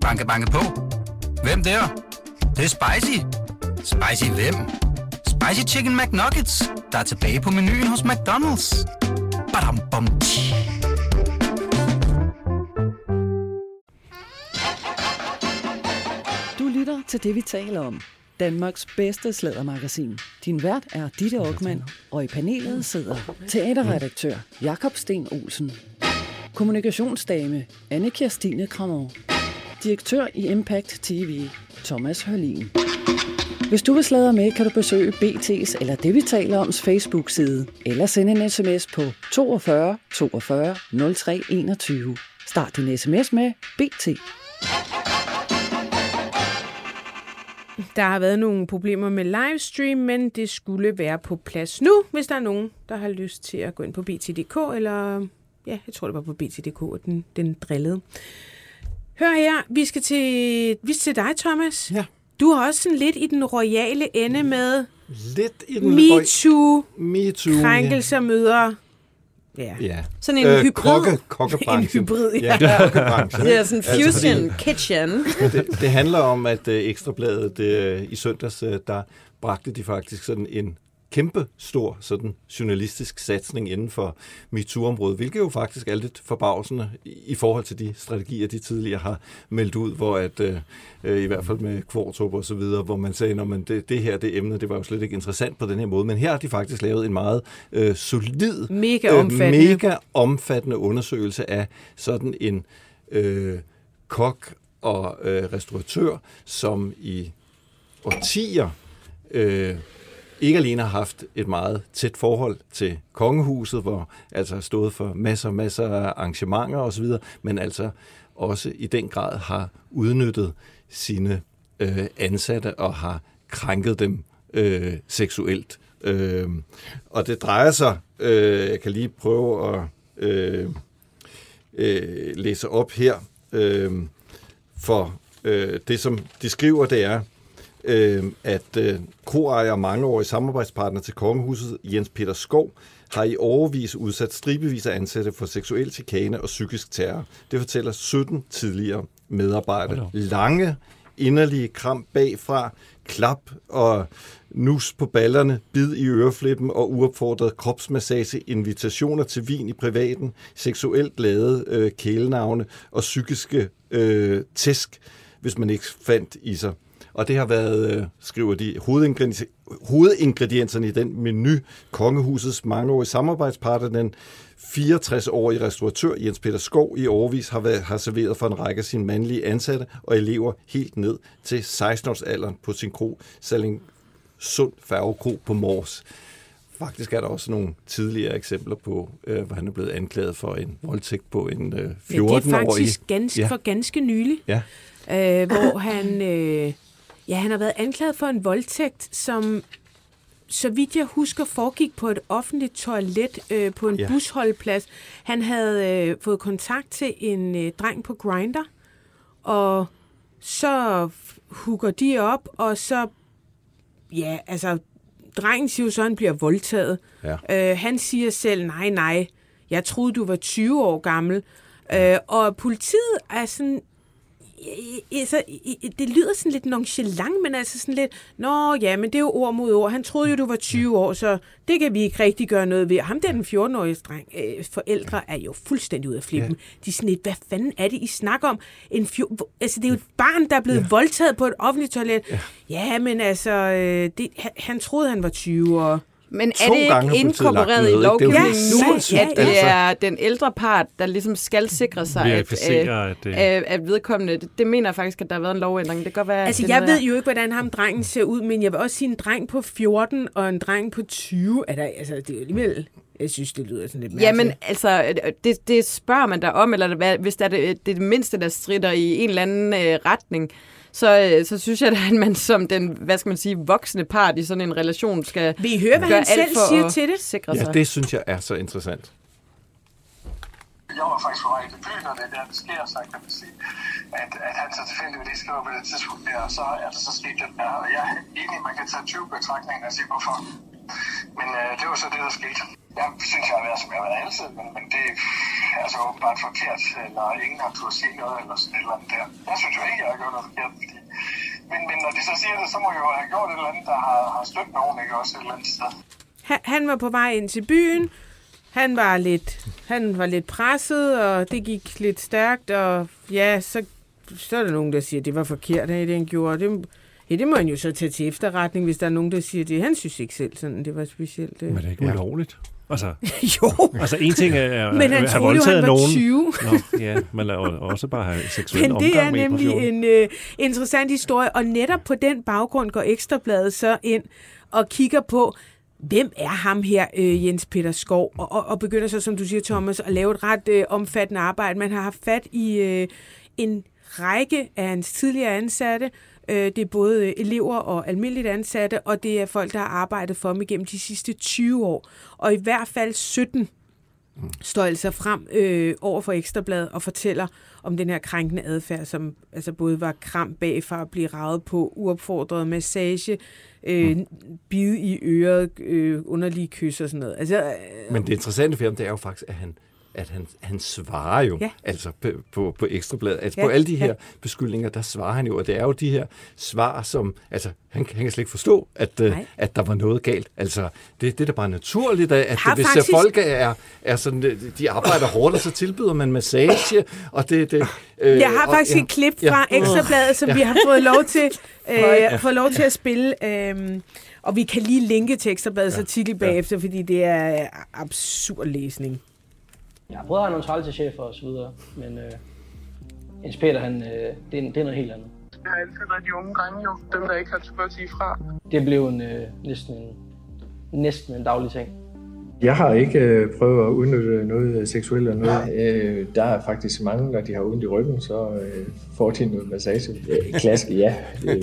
Banke, banke på. Hvem der? Det, det er spicy. Spicy hvem? Spicy Chicken McNuggets, der er tilbage på menuen hos McDonald's. Badum, bom, tji. Du lytter til det, vi taler om. Danmarks bedste slædermagasin. Din vært er Ditte Aukmann, og i panelet sidder teaterredaktør Jakob Sten Olsen, kommunikationsdame Anne Kirstine Krammer, direktør i Impact TV Thomas Hørlin. Hvis du vil sladre med, kan du besøge BT's eller det, vi taler oms Facebook-side, eller sende en sms på 42 42 03 21. Start din sms med BT. Der har været nogle problemer med livestream, men det skulle være på plads nu, hvis der er nogen, der har lyst til at gå ind på BT.dk, eller ja, jeg tror det var på BT.dk, at den, den drillede. Hør her, vi skal til, vi skal til dig, Thomas. Ja. Du har også sådan lidt i den royale ende med Lidt i den MeToo, MeToo. krænkelser møder... Ja. Ja. Sådan en hybrid. Kokke, kokkebranchen. En hybrid, ja. ja. kokkebranchen. Det er sådan en Altså, fusion kitchen. det, det handler om, at uh, Ekstrabladet uh, i søndags, uh, der bragte de faktisk sådan en kæmpe stor sådan journalistisk satsning inden for MeToo-området, hvilket jo faktisk er lidt forbavsende i, forhold til de strategier, de tidligere har meldt ud, hvor at, øh, øh, i hvert fald med Kvartrup og så videre, hvor man sagde, at det, det her, det emne, det var jo slet ikke interessant på den her måde, men her har de faktisk lavet en meget øh, solid, Mega omfattende. øh, mega omfattende undersøgelse af sådan en øh, kok og øh, restauratør, som i årtier øh, ikke alene har haft et meget tæt forhold til kongehuset, hvor altså har stået for masser og masser af arrangementer osv., men altså også i den grad har udnyttet sine øh, ansatte og har krænket dem øh, seksuelt. Øh, og det drejer sig, øh, jeg kan lige prøve at øh, øh, læse op her, øh, for øh, det som de skriver, det er, øh, at øh, kroejer og mangeårige samarbejdspartner til kongehuset, Jens Peter Skov, har i overvis udsat stribevis af ansatte for seksuel chikane og psykisk terror. Det fortæller 17 tidligere medarbejdere. Lange, inderlige kram bagfra, klap og nus på ballerne, bid i øreflippen og uopfordret kropsmassage, invitationer til vin i privaten, seksuelt lavede øh, kælenavne og psykiske øh, tæsk, hvis man ikke fandt i sig. Og det har været, øh, skriver de, hovedingredienser, hovedingredienserne i den menu, kongehusets mangeårige samarbejdspartner, den 64-årige restauratør Jens Peter Skov i overvis har, været, har serveret for en række af sine mandlige ansatte og elever helt ned til 16-årsalderen på sin kro, Salling Sund Færgekro på Mors. Faktisk er der også nogle tidligere eksempler på, øh, hvor han er blevet anklaget for en voldtægt på en øh, 14-årig. Ja, det er faktisk ganske, ja. for ganske nylig. Ja. øh, hvor han, øh, ja, han har været anklaget for en voldtægt, som så vidt jeg husker, foregik på et offentligt toilet øh, på en Ja. busholdplads. Han havde øh, fået kontakt til en øh, dreng på Grinder, og så hugger de op, og så, ja, altså, drengen siger jo så, han bliver voldtaget. Ja. Øh, han siger selv, nej, nej, jeg troede, du var 20 år gammel. Øh, og politiet er sådan, altså, det lyder sådan lidt nonchalant, men altså sådan lidt, nå ja, men det er jo ord mod ord. Han troede jo, du var 20 år, så det kan vi ikke rigtig gøre noget ved. Ham der, den 14-årige dreng, øh, forældre er jo fuldstændig ude af flippen. Ja. De er sådan lidt, hvad fanden er det, I snakker om? En fjor... Altså, det er jo et barn, der er blevet ja. voldtaget på et offentligt toilet. Ja, ja men altså, øh, det, han, han troede, han var 20 år. Men er To det gange ikke inkorporeret i lovgivningen nu, sindssygt, at det altså. er den ældre part, der ligesom skal sikre sig, at, øh, at, øh, at, at vedkommende... Det, det mener jeg faktisk, at der har været en lovændring. Det kan godt være, Altså, det jeg ved jo ikke, hvordan ham drengen ser ud, men jeg vil også sige, en dreng på 14 og en dreng på 20, er der, altså, det er jo alligevel... Jeg synes, det lyder sådan lidt mærkeligt. Jamen, altså, det, det spørger man der om, eller hvad, hvis der er det, det, er det mindste, der strider i en eller anden øh, retning, så, øh, så synes jeg, at man som den, hvad skal man sige, voksne part i sådan en relation skal Vil I høre, hvad gøre han selv siger til det? sikre Ja, sig. det synes jeg er så interessant. Jeg var faktisk på vej til byen, og det er der, det sker, så kan man sige, at, at han så tilfældigvis skriver på det tidspunkt der, og så er der så sket den der, og jeg er enig, man kan tage 20 betragtninger og sige, hvorfor. Men øh, det var så det, der skete. Jeg synes, jeg har været, som jeg har været altid, men, men det er altså åbenbart forkert, eller ingen har turde sige noget, eller sådan et eller andet der. Jeg synes jo ikke, jeg har gjort noget forkert, fordi... Men, men når de så siger det, så må jeg jo have gjort et eller andet, der har, har støttet nogen, ikke også et eller andet sted. Han, han var på vej ind til byen. Han var lidt, han var lidt presset, og det gik lidt stærkt, og ja, så, så er der nogen, der siger, at det var forkert, at det han gjorde. Det, ja, det må han jo så tage til efterretning, hvis der er nogen, der siger det. Han synes ikke selv sådan, det var specielt. Men Det. det er ikke ulovligt. Altså, jo, altså en ting er, er men han at have han voldtaget var nogen. 20. Nå, ja, men også bare have seksuel Men det er omgang med en på nemlig 14. en øh, interessant historie, og netop på den baggrund går Ekstrabladet så ind og kigger på, hvem er ham her, øh, Jens Peter Skov, og, og, og begynder så, som du siger, Thomas, at lave et ret øh, omfattende arbejde. Man har haft fat i øh, en række af hans tidligere ansatte, Øh, Det er både elever og almindeligt ansatte, og det er folk, der har arbejdet for ham igennem de sidste 20 år. Og i hvert fald 17 står altså frem øh, over for Ekstrabladet og fortæller om den her krænkende adfærd, som altså både var kram bagfra at blive ravet på, uopfordret massage, øh, bid i øret, øh, underlige kys og sådan noget. Altså, øh, Men det interessante for ham, det er jo faktisk, at han, at han, han svarer jo, Ja. ja. altså på, på, på Ekstrabladet. Altså Ja, på alle de her ja. beskyldninger, der svarer han jo, og det er jo de her svar, som, altså han, han kan slet ikke forstå, at, øh, at der var noget galt. Altså det, det er da bare naturligt, at, at Har hvis faktisk- folk er, er sådan, øh, de arbejder hårdt, og så tilbyder man massage, og det... det øh, Jeg har og- faktisk ja, et klip ja. fra Ekstrabladet, som vi har fået lov til, øh, fået lov til at spille. Øh, og vi kan lige linke til Ekstrabladets artikel bagefter, fordi det er absurd læsning. Jeg har prøvet at have nogle trælse chefer og så videre, men øh, Jens Peter, han, øh, det, er, det er noget helt andet. Det har altid været de unge drenge jo, dem der ikke har turt sige fra. Det blev en, øh, næsten, en, næsten en daglig ting. Jeg har ikke øh, prøvet at udnytte noget seksuelt eller noget. Øh, der er faktisk mange, når de har ondt i ryggen, så øh, får de noget massage. Øh, klask, ja. Øh,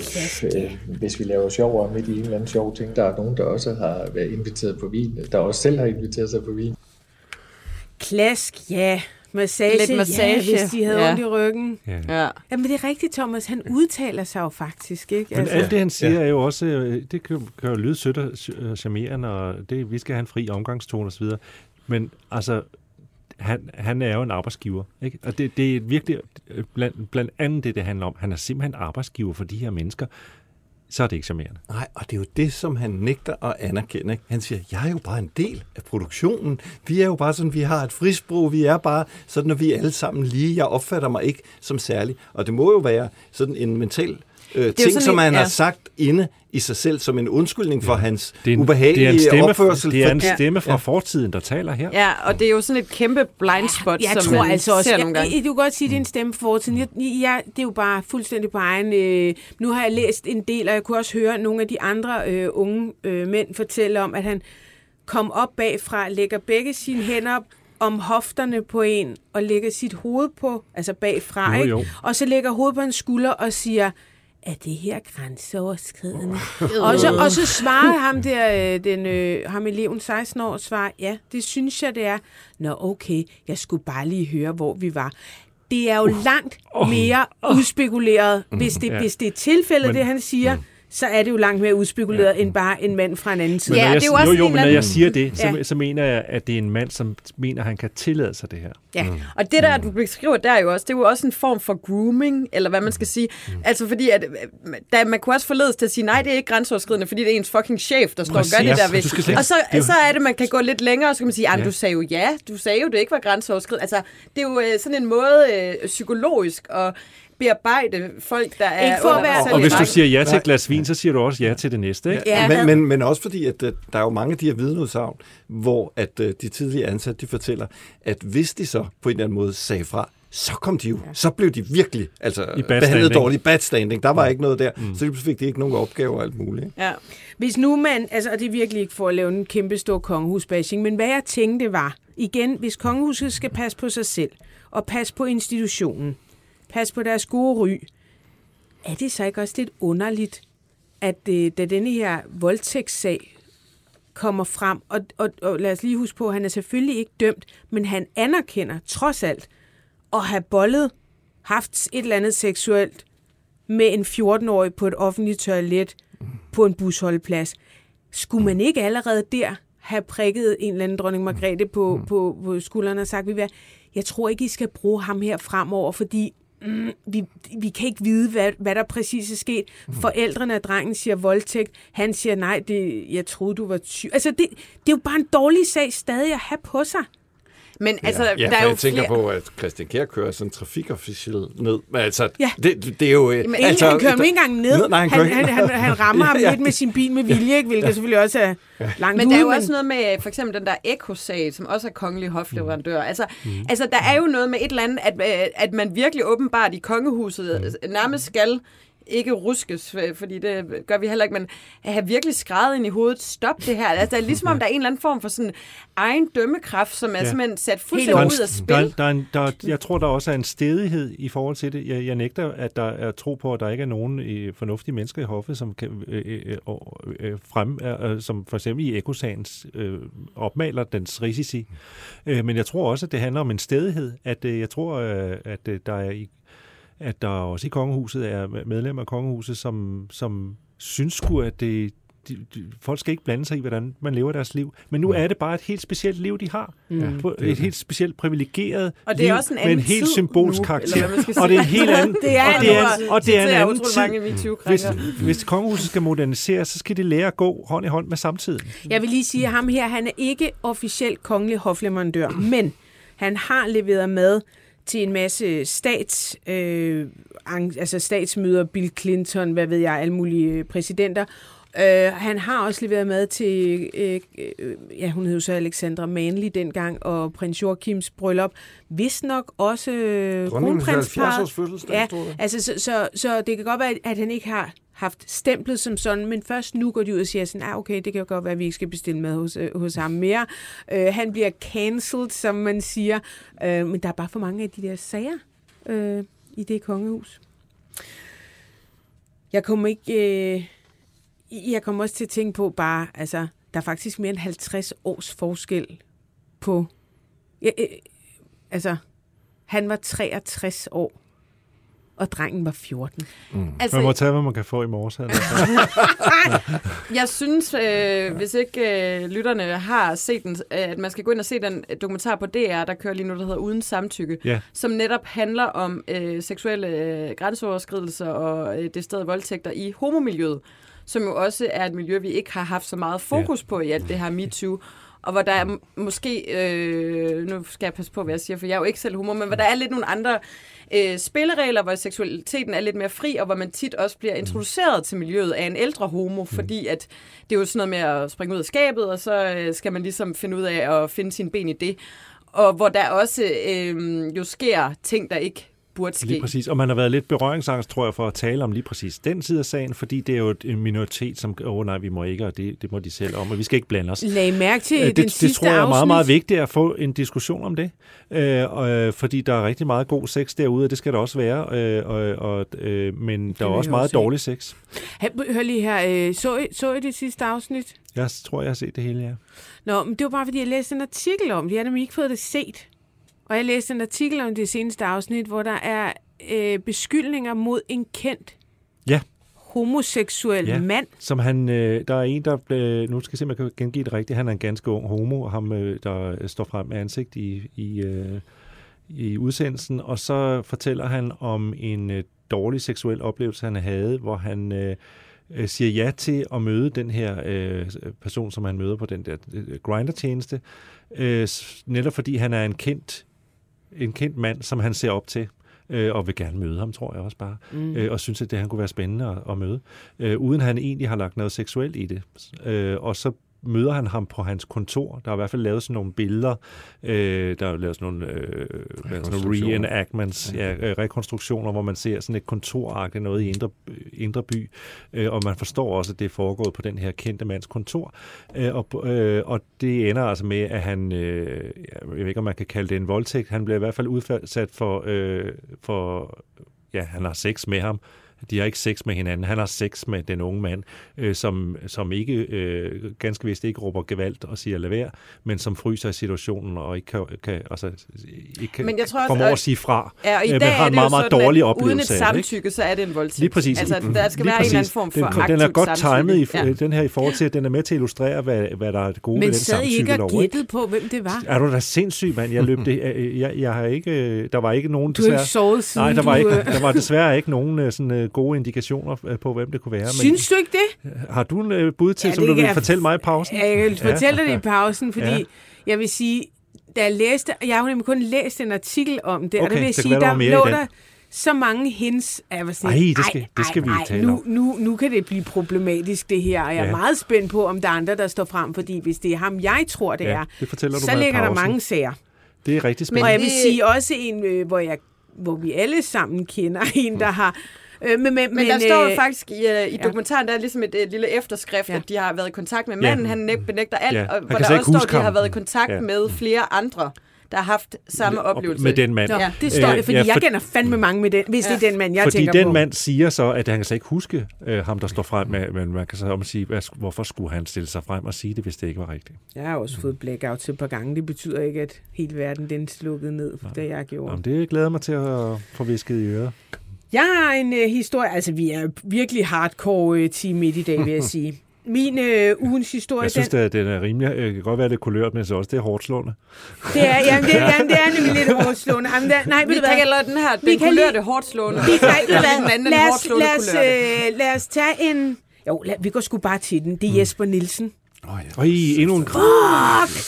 øh, hvis vi laver sjov og midt i en eller anden sjov ting. Der er nogen, der også har været inviteret på vin, der også selv har inviteret sig på vin. Klask, ja. Massage, Lidt massage, ja, hvis de havde ja. ondt i ryggen. Ja. Ja. Jamen, det er rigtigt, Thomas. Han udtaler sig jo faktisk, ikke? Men alt det, han siger, er jo også, øh, det kan, kan jo lyde sødt og øh, charmerende, og det, vi skal have en fri omgangstone osv. Men altså, han, han er jo en arbejdsgiver. Ikke? Og det, det er virkelig, øh, blandt, blandt andet det, det handler om. Han er simpelthen arbejdsgiver for de her mennesker. Så er det ikke charmerende. Nej, og det er jo det, som han nægter at anerkende. Han siger, jeg er jo bare en del af produktionen. Vi er jo bare sådan, vi har et frisprog. Vi er bare sådan, at vi er alle sammen lige. Jeg opfatter mig ikke som særlig. Og det må jo være sådan en mental øh, ting, som en- han ja. har sagt inde i sig selv, som en undskyldning for hans Det er en, ubehagelige det er en stemme, opførsel. det er en stemme fra fortiden, der taler her. ja, og det er jo sådan et kæmpe blind spot, Jeg som tror man altså også, ser jeg, nogle gange. jeg, du kan godt sige, at det er en stemme for fortiden. Jeg, jeg, det er jo bare fuldstændig på egen... Øh, nu har jeg læst en del, og jeg kunne også høre nogle af de andre øh, unge øh, mænd fortælle om, at han kom op bagfra, lægger begge sine hænder om hofterne på en, og lægger sit hoved på, altså bagfra, Jo, ikke? jo. og så lægger hovedet på en skulder og siger, er det her grænseoverskridende? og, så, og så svarer ham der, øh, den, øh, ham eleven 16 år, svarer, ja, det synes jeg, det er. Nå, okay, jeg skulle bare lige høre, hvor vi var. Det er jo langt mere udspekuleret. Hvis det, Ja. hvis det er tilfældet, Men- det han siger, så er det jo langt mere udspekuleret, end bare en mand fra en anden side. Men Ja, når jeg, det er jo også jo, jo, en men når jeg siger det, så, Ja. så mener jeg, at det er en mand, som mener, at han kan tillade sig det her. Ja, og det der, du beskriver der jo også, det er jo også en form for grooming, eller hvad man skal sige. Altså fordi, at, der, man kunne også forledes til at sige, nej, det er ikke grænseoverskridende, fordi det er ens fucking chef, der står og gør det Præcis. der ved. Og så, det er så er det, man kan gå lidt længere, og så kan man sige, ja. Ja. du sagde jo ja, du sagde jo, det ikke var grænseoverskridende. Altså, det er jo øh, sådan en måde øh, psykologisk at bearbejde folk, der er Ikke for at være- Og i hvis du siger ja til et glas vin, så siger du også ja til det næste. Ikke? Ja. Men, men, men også fordi, at øh, der er jo mange af de her vidneudsagn, hvor at øh, de tidligere ansatte, de fortæller, at hvis de så på en eller anden måde sagde fra, så kom de jo, så blev de virkelig altså, bad behandlet standing. dårligt, bad standing. Der var ikke noget der, mm. så pludselig fik de ikke nogen opgaver og alt muligt. Ja. Hvis nu man, altså, og det er virkelig ikke for at lave en kæmpe stor kongehusbashing, men hvad jeg tænkte var, igen, hvis kongehuset skal passe på sig selv, og passe på institutionen, passe på deres gode ry, er det så ikke også lidt underligt, at øh, da denne her voldtægtssag kommer frem, og, og, og lad os lige huske på, at han er selvfølgelig ikke dømt, men han anerkender trods alt at have bollet, haft et eller andet seksuelt med en 14-årig på et offentligt toilet på en busholdeplads. Skulle man ikke allerede der have prikket en eller anden dronning Margrethe på, mm. på, på skulderen og sagt, "Ved I hvad, jeg tror ikke, I skal bruge ham her fremover, fordi mm, vi, vi kan ikke vide, hvad, hvad der præcis er sket. Forældrene af drengen siger voldtægt, han siger nej, det, jeg troede, du var syg. Altså, det, det er jo bare en dårlig sag stadig at have på sig. Men altså, Ja, der er jo jeg tænker flere... på, at Christian Kjær kører sådan en trafikofficiel ned. Men altså, Ja. det, det er jo... Men altså, han kører ham ikke engang ned. Nej, han, han, kører han, ikke- han, han rammer ham Ja, lidt med sin bil med vilje, ikke? hvilket selvfølgelig også er langt Men der er jo ude, også noget med for eksempel den der Eko-sag, som også er kongelig hofleverandør. Altså, altså, der er jo noget med et eller andet, at, øh, at man virkelig åbenbart i kongehuset øh, nærmest skal ikke ruskes, øh, fordi det gør vi heller ikke, men have virkelig skrevet ind i hovedet, stop det her. Altså, det er ligesom om, der er en eller anden form for sådan egen dømmekraft, som er Ja. simpelthen sat Der fuldstændig ud af Der, spil. der, er en, der, jeg tror, der også er en stedighed i forhold til det. Jeg, jeg nægter, at der er tro på, at der ikke er nogen øh, fornuftige mennesker i hoffet, som kan øh, øh, øh, frem, øh, som for eksempel i ekosagens øh, opmaler dens risici. Øh, men jeg tror også, at det handler om en stedighed. At øh, jeg tror, øh, at øh, der er i, at der også i kongehuset er medlemmer af kongehuset, som, som synes sgu, at det, de, de, folk skal ikke blande sig i, hvordan man lever deres liv. Men nu er det bare et helt specielt liv, de har. Mm. På, et helt specielt privilegeret Og det er liv også en med en anden helt symbolsk nu, karakter. og det er en helt anden, Det er og det er, en- og det er en anden tid. mange Hvis, hvis kongehuset skal moderniseres, så skal det lære at gå hånd i hånd med samtiden. Jeg vil lige sige, at ham her, han er ikke officielt kongelig hofleverandør, men han har leveret mad til en masse stats, øh, altså statsmøder, Bill Clinton, hvad ved jeg, alle mulige øh, præsidenter. Øh, han har også leveret mad til, øh, øh, ja, hun hed jo så Alexandra Manley dengang, og prins Joachims bryllup. Vist nok også øh, Dronningens kronprinsparret. 70-års fødselsdag, Ja, altså, så, så, så det kan godt være, at han ikke har haft stemplet som sådan, men først nu går de ud og siger sådan, ah, okay, det kan jo godt være, at vi ikke skal bestille mad hos, øh, hos ham mere. Øh, han bliver cancelled, som man siger, øh, men der er bare for mange af de der sager øh, i det kongehus. Jeg kommer ikke... Øh, jeg kommer også til at tænke på bare, altså, der er faktisk mere end 50 års forskel på... Ja, øh, altså, han var 63 år, og drengen var 14. Mm. Altså- man må tage, hvad man kan få i morges. Altså. Jeg synes, øh, hvis ikke øh, lytterne har set den, øh, at man skal gå ind og se den dokumentar på DR, der kører lige nu, der hedder Uden Samtykke, Ja. som netop handler om øh, seksuelle øh, grænseoverskridelser og øh, det sted voldtægter i homomiljøet, som jo også er et miljø, vi ikke har haft så meget fokus ja. på i alt det her MeToo. Og hvor der er måske, øh, nu skal jeg passe på, hvad jeg siger, for jeg er jo ikke selv homo, men hvor der er lidt nogle andre øh, spilleregler, hvor seksualiteten er lidt mere fri, og hvor man tit også bliver introduceret til miljøet af en ældre homo, fordi at det er jo sådan noget med at springe ud af skabet, og så øh, skal man ligesom finde ud af at finde sine ben i det. Og hvor der også øh, jo sker ting, der ikke burde ske. Lige præcis, og man har været lidt berøringsangst, tror jeg, for at tale om lige præcis den side af sagen, fordi det er jo en minoritet, som, åh oh, nej, vi må ikke, og det, det må de selv om, og vi skal ikke blande os. Lag mærke til Øh, den det, det tror jeg er meget, meget vigtigt at få en diskussion om det, øh, og, øh, fordi der er rigtig meget god sex derude, og det skal der også være, øh, og, og, øh, men der er også meget også dårlig sex. Hør lige her, øh, så, I, så I det sidste afsnit? Jeg tror, jeg har set det hele, ja. Nå, men det var bare, fordi jeg læste en artikel om det. Jeg har nemlig ikke fået det set. Og jeg læste en artikel om det seneste afsnit, hvor der er øh, beskyldninger mod en kendt Ja. homoseksuel Ja. mand. Som han, øh, der er en, der blev, nu skal jeg se, om jeg kan gengive det rigtigt. Han er en ganske ung homo, og ham, øh, der står frem med ansigt i, i, øh, i udsendelsen. Og så fortæller han om en øh, dårlig seksuel oplevelse, han havde, hvor han øh, øh, siger ja til at møde den her øh, person, som han møder på den der øh, grinder-tjeneste, øh, netop fordi han er en kendt, en kendt mand, som han ser op til øh, og vil gerne møde ham, tror jeg også bare, Mm. øh, og synes, at det han kunne være spændende at, at møde, øh, uden han egentlig har lagt noget seksuelt i det. Øh, og så møder han ham på hans kontor. Der er i hvert fald lavet sådan nogle billeder. Øh, der er lavet sådan nogle, øh, sådan nogle reenactments, ja, øh, rekonstruktioner, hvor man ser sådan et kontoragtigt noget i Indre, Indre By, øh, og man forstår også, at det er foregået på den her kendte mands kontor. Øh, og, øh, og det ender altså med, at han, øh, jeg ved ikke, om man kan kalde det en voldtægt, han bliver i hvert fald udsat for, øh, for ja, han har sex med ham. De har ikke sex med hinanden. Han har sex med den unge mand, øh, som, som ikke øh, ganske vist ikke råber gevalt og siger lad være, men som fryser i situationen og ikke kan, kan, altså, ikke kan Men jeg tror også, formår at sige fra. Ja, og i øh, dag men har er en meget, meget sådan, dårlig oplevelse uden et det, ikke? samtykke, så er det en voldtægt. Lige præcis. Altså, Mm. der skal være en eller anden præcis. form for den, Den er aktivt godt timet, i, samtykke. ja. den her i forhold til, at den er med til at illustrere, hvad, hvad der er det gode ved Men den sad I ikke og gættede på, hvem det var? Er du da sindssyg, mand? Jeg løb det. øh, Jeg, jeg har ikke, øh, der var ikke nogen... Du har ikke sovet siden Nej, der var, ikke, der var desværre ikke nogen øh, sådan, gode indikationer øh, på, hvem det kunne være. Synes du ikke det? Har du en øh, bud til, Ja, ja, som det du kan vil jeg- fortælle mig i pausen? Ja, jeg kan fortælle dig det i pausen, fordi Ja. ja. jeg vil sige, da jeg læste, jeg har nemlig kun læst en artikel om det, og Okay, der vil jeg det sige, være, der der lå der så mange hints. at Jeg var sådan, Ej, det skal- det skal vi ej, tale nu, om. nu, nu kan det blive problematisk, det her, og jeg er Ja. meget spændt på, om der er andre, der står frem, fordi hvis det er ham, jeg tror, det Ja, er, det fortæller du så i ligger der mange sager. Det er rigtig Men, spændende. og jeg vil det- sige også en, øh, hvor, jeg, hvor vi alle sammen kender en, der har... Øh, men, men, Men der står jo øh, faktisk i, uh, i ja. dokumentaren, der er ligesom et, et lille efterskrift, Ja. at de har været i kontakt med manden, Ja. han næ- benægter alt, Ja. og hvor der også står, at de har været i kontakt Ja. med flere andre, der har haft samme Op- oplevelse. Med den mand. Nå, Ja. det står Øh, det, fordi ja, jeg for- kender fandme mange med den, hvis Ja. det er den mand, jeg Fordi tænker den på. mand siger så, at han kan så ikke huske øh, ham, der står frem med, men man kan så om sige, hvad, hvorfor skulle han stille sig frem og sige det, hvis det ikke var rigtigt? Jeg har også fået blackout et par gange. Det betyder ikke, at hele verden den slukkede ned, da jeg gjorde. Jamen, det glæder mig til at få visket i øret. Jeg har en øh, historie, altså vi er virkelig hardcore øh, team midt i dag, vil jeg sige. Min øh, ugens historie, Jeg synes, den, at den er rimelig, øh, det kan godt være lidt kulørt, men så også det er hårdt slående. det er, jamen, det, jamen, det er nemlig lidt overslående. Jamen, der, nej, ved Vi du hvad? kalder den her, Vi den kan kulørte lige- hårdt slående. Vi kan, Ja, den anden, den lad, hårdt os, slående lad, os, øh, lad os tage en... Jo, lad, vi går sgu bare til den. Det er Jesper Nielsen. Øj, endnu en krig.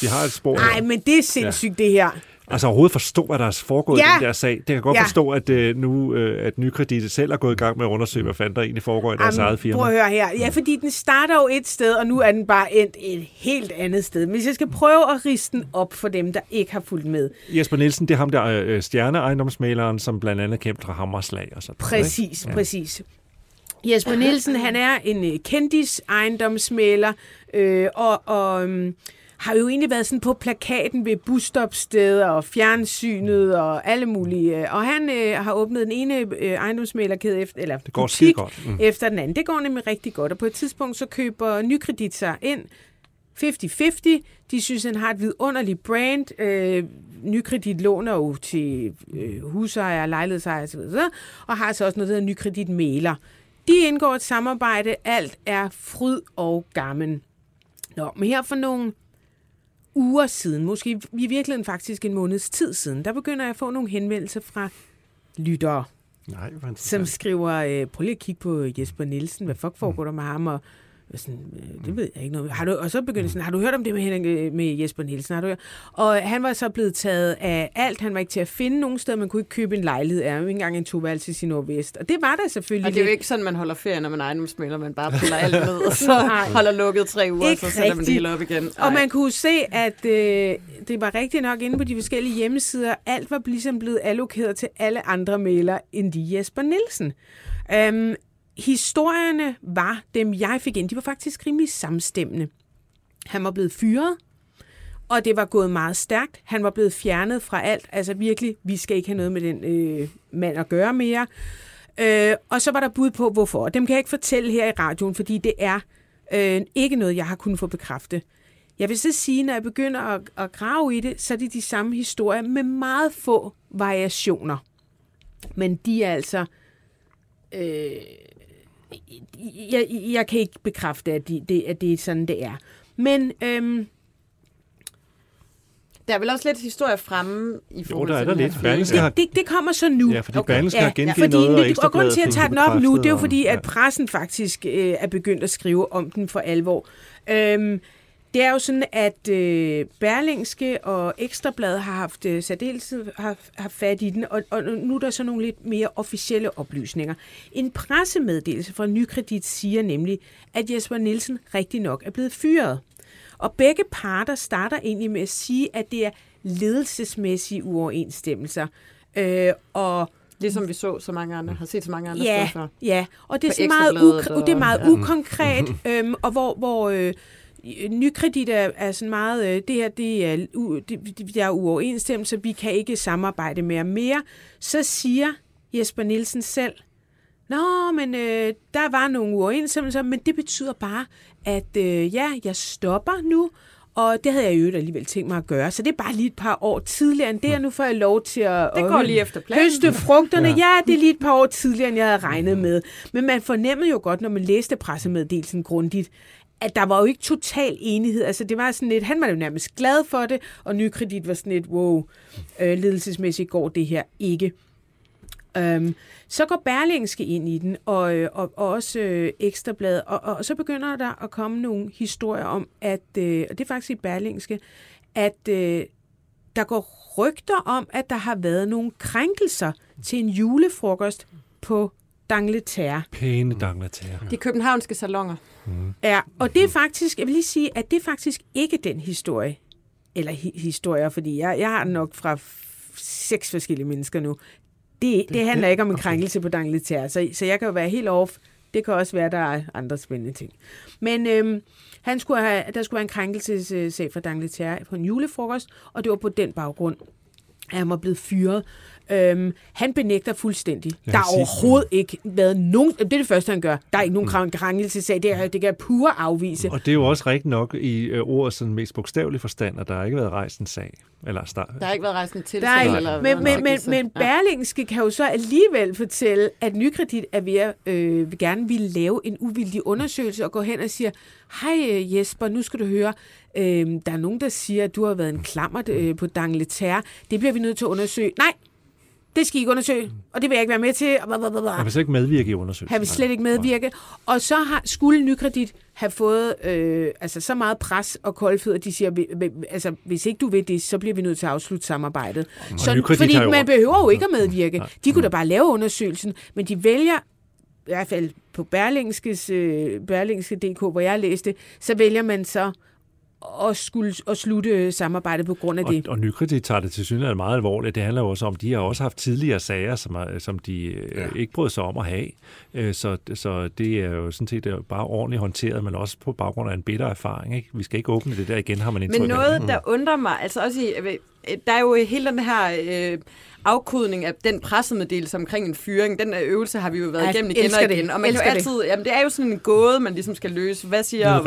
Vi har et spor. Nej, men det er sindssygt, det her. Altså overhovedet forstå, hvad der er foregået Ja. i den der sag. Det kan godt Ja. forstå, at øh, nu øh, at Nykredit selv er gået i gang med at undersøge, hvad fanden der egentlig foregår i deres Jamen, eget firma. Prøv at høre her. Ja, fordi den starter jo et sted, og nu er den bare endt et helt andet sted. Men hvis jeg skal prøve at riste den op for dem, der ikke har fulgt med. Jesper Nielsen, det er ham der øh, stjerneejendomsmaleren, som blandt andet kæmpede hammerslag og sådan? Præcis, ja. præcis. Jesper Nielsen, han er en øh, kendis ejendomsmaler, øh, og, og øhm, har jo egentlig været sådan på plakaten ved busstopsteder og fjernsynet og alle mulige. øh, Og han øh, har åbnet den ene øh, ejendomsmalerkæde efter, eller Det går butik skidegodt. Mm. efter den anden. Det går nemlig rigtig godt, og på et tidspunkt så køber Nykredit sig ind 50-50. De synes, han har et vidunderligt brand. Øh, Nykredit låner jo til øh, husejere, lejlighedsejere osv., og har så også noget, der hedder Nykredit Mæler. De indgår et samarbejde. Alt er fryd og gammel. Nå, men her for nogle uger siden, måske i virkeligheden faktisk en måneds tid siden, der begynder jeg at få nogle henvendelser fra lyttere, Nej, som skriver, øh, prøv lige at kigge på Jesper Nielsen, hvad fuck foregår der med ham, og Sådan, øh, det ved jeg ikke noget. Har du, og så begyndte sådan, har du hørt om det med, Henning, øh, med Jesper Nielsen? Har du hørt? Og han var så blevet taget af alt. Han var ikke til at finde nogen sted. Man kunne ikke købe en lejlighed. Er jo ikke engang en toværelse i Nordvest. Og det var der selvfølgelig. Og det er jo ikke sådan, man holder ferie, når man ejendomsmælder. Man bare piller alt ned, og så holder lukket tre uger, Ikke og så sætter man det hele op igen. Og man kunne se, at øh, det var rigtigt nok inde på de forskellige hjemmesider. Alt var ligesom blevet allokeret til alle andre maler end de Jesper Nielsen. Øhm, historierne var dem, jeg fik ind. De var faktisk rimelig samstemmende. Han var blevet fyret, og det var gået meget stærkt. Han var blevet fjernet fra alt. Altså virkelig, vi skal ikke have noget med den øh, mand at gøre mere. Øh, og så var der bud på, hvorfor. Dem kan jeg ikke fortælle her i radioen, fordi det er øh, ikke noget, jeg har kunnet få bekræftet. Jeg vil så sige, når jeg begynder at, at grave i det, så er det de samme historier med meget få variationer. Men de er altså... Øh, jeg, jeg kan ikke bekræfte, at, de, det, at det er sådan, det er. Men øhm, Der er vel også lidt historie fremme i forhold der er til der lidt. Berlingske har- det, det, det kommer så nu. Ja, fordi okay. Berlingske har gengivet fordi noget, og det, og grunden til, at jeg tager den op nu, det er jo fordi, og- at pressen faktisk øh, er begyndt at skrive om den for alvor. Øhm, det er jo sådan, at øh, Berlingske og Ekstrabladet har haft øh, særdeleshed har, har fat i den, og, og nu er der så nogle lidt mere officielle oplysninger. En pressemeddelelse fra Nykredit siger nemlig, at Jesper Nielsen rigtig nok er blevet fyret. Og begge parter starter egentlig med at sige, at det er ledelsesmæssige uoverensstemmelser. Øh, og Ligesom vi så så mange andre, har set så mange andre ja, steder før. Ja, og det er, sådan meget, ukre- det er og- meget ja. ukonkret, øhm, og hvor, hvor øh, nykredit er, er sådan meget, øh, det her det er, u, det, det- er uoverensstemmelse, vi kan ikke samarbejde mere mere. Så siger Jesper Nielsen selv, Nå, men øh, der var nogle uoverensstemmelser, men det betyder bare, at øh, ja, jeg stopper nu, og det havde jeg jo alligevel tænkt mig at gøre. Så det er bare lige et par år tidligere end det, og nu får jeg lov til at, Det at går lige efter planen. høste frugterne. Ja. ja, det er lige et par år tidligere, end jeg havde regnet med. Men man fornemmede jo godt, når man læste pressemeddelelsen grundigt, at der var jo ikke total enighed. Altså det var sådan lidt, han var jo nærmest glad for det, og Nykredit var sådan lidt, wow, øh, ledelsesmæssigt går det her ikke. Øhm, så går Berlingske ind i den, og, øh, og, og også øh, Ekstrabladet, og, og, og så begynder der at komme nogle historier om, at, øh, og det er faktisk i Berlingske, at øh, der går rygter om, at der har været nogle krænkelser til en julefrokost på Dangleterre. Pæne dangletærer. De københavnske salonger. Ja, og det er faktisk, jeg vil lige sige, at det er faktisk ikke den historie, eller hi- historier, fordi jeg, jeg har nok fra f- seks forskellige mennesker nu. Det, det handler ikke om en krænkelse på Dangleterre, så, så jeg kan jo være helt off. Det kan også være, der er andre spændende ting. Men øhm, han skulle have, der skulle være en krænkelsessag for Dangleterre på en julefrokost, og det var på den baggrund, at han var blevet fyret. Øhm, han benægter fuldstændig. Ja, der har sidst- overhovedet ikke været nogen... Det er det første, han gør. Der er ikke nogen mm. krænkelsesag. Det, er, det kan jeg pure afvise. Og det er jo også rigtigt nok i øh, ordets mest bogstavelige forstand, at der har ikke været rejst en sag. Eller start. Der har ikke været rejst en Der er tiltale. ikke, eller men, men, men, men Berlingske kan jo så alligevel fortælle, at Nykredit er ved at øh, vil gerne ville lave en uvildig undersøgelse og gå hen og siger, hej øh, Jesper, nu skal du høre, øh, der er nogen, der siger, at du har været en klammert øh, på Dangleterre. Det bliver vi nødt til at undersøge. Nej, det skal I ikke undersøge, og det vil jeg ikke være med til. Og bla, bla, bla, bla. Han vil så ikke medvirke i undersøgelsen. Han vil slet ikke medvirke. Og så har, skulle Nykredit have fået øh, altså så meget pres og koldfødder, at de siger, "Vi- vi- altså, hvis ikke du vil det, så bliver vi nødt til at afslutte samarbejdet. Og Så, Nykredit fordi jo- man behøver jo ikke at medvirke. De kunne da bare lave undersøgelsen, men de vælger, i hvert fald på Berlingskes, øh, Berlingske.dk, hvor jeg læste, så vælger man så at, skulle, at slutte samarbejdet på grund af det. Og, og Nykredit tager det til synligheden meget alvorligt. Det handler jo også om, de har også haft tidligere sager, som, er, som de ja. ikke brød sig om at have. Øh, Så, så det er jo sådan set øh, bare ordentligt håndteret, men også på baggrund af en bitter erfaring. Ikke? Vi skal ikke åbne det der igen, har man indtryk Men af. noget, der undrer mig, altså også i, øh, der er jo hele den her øh, afkodning af den pressemeddelelse omkring en fyring. Den øh, øvelse har vi jo været Jeg igennem igen elsker og igen. det. Og man kan jo Elsker det. altid, jamen det er jo sådan en gåde, man ligesom skal løse. Hvad siger, og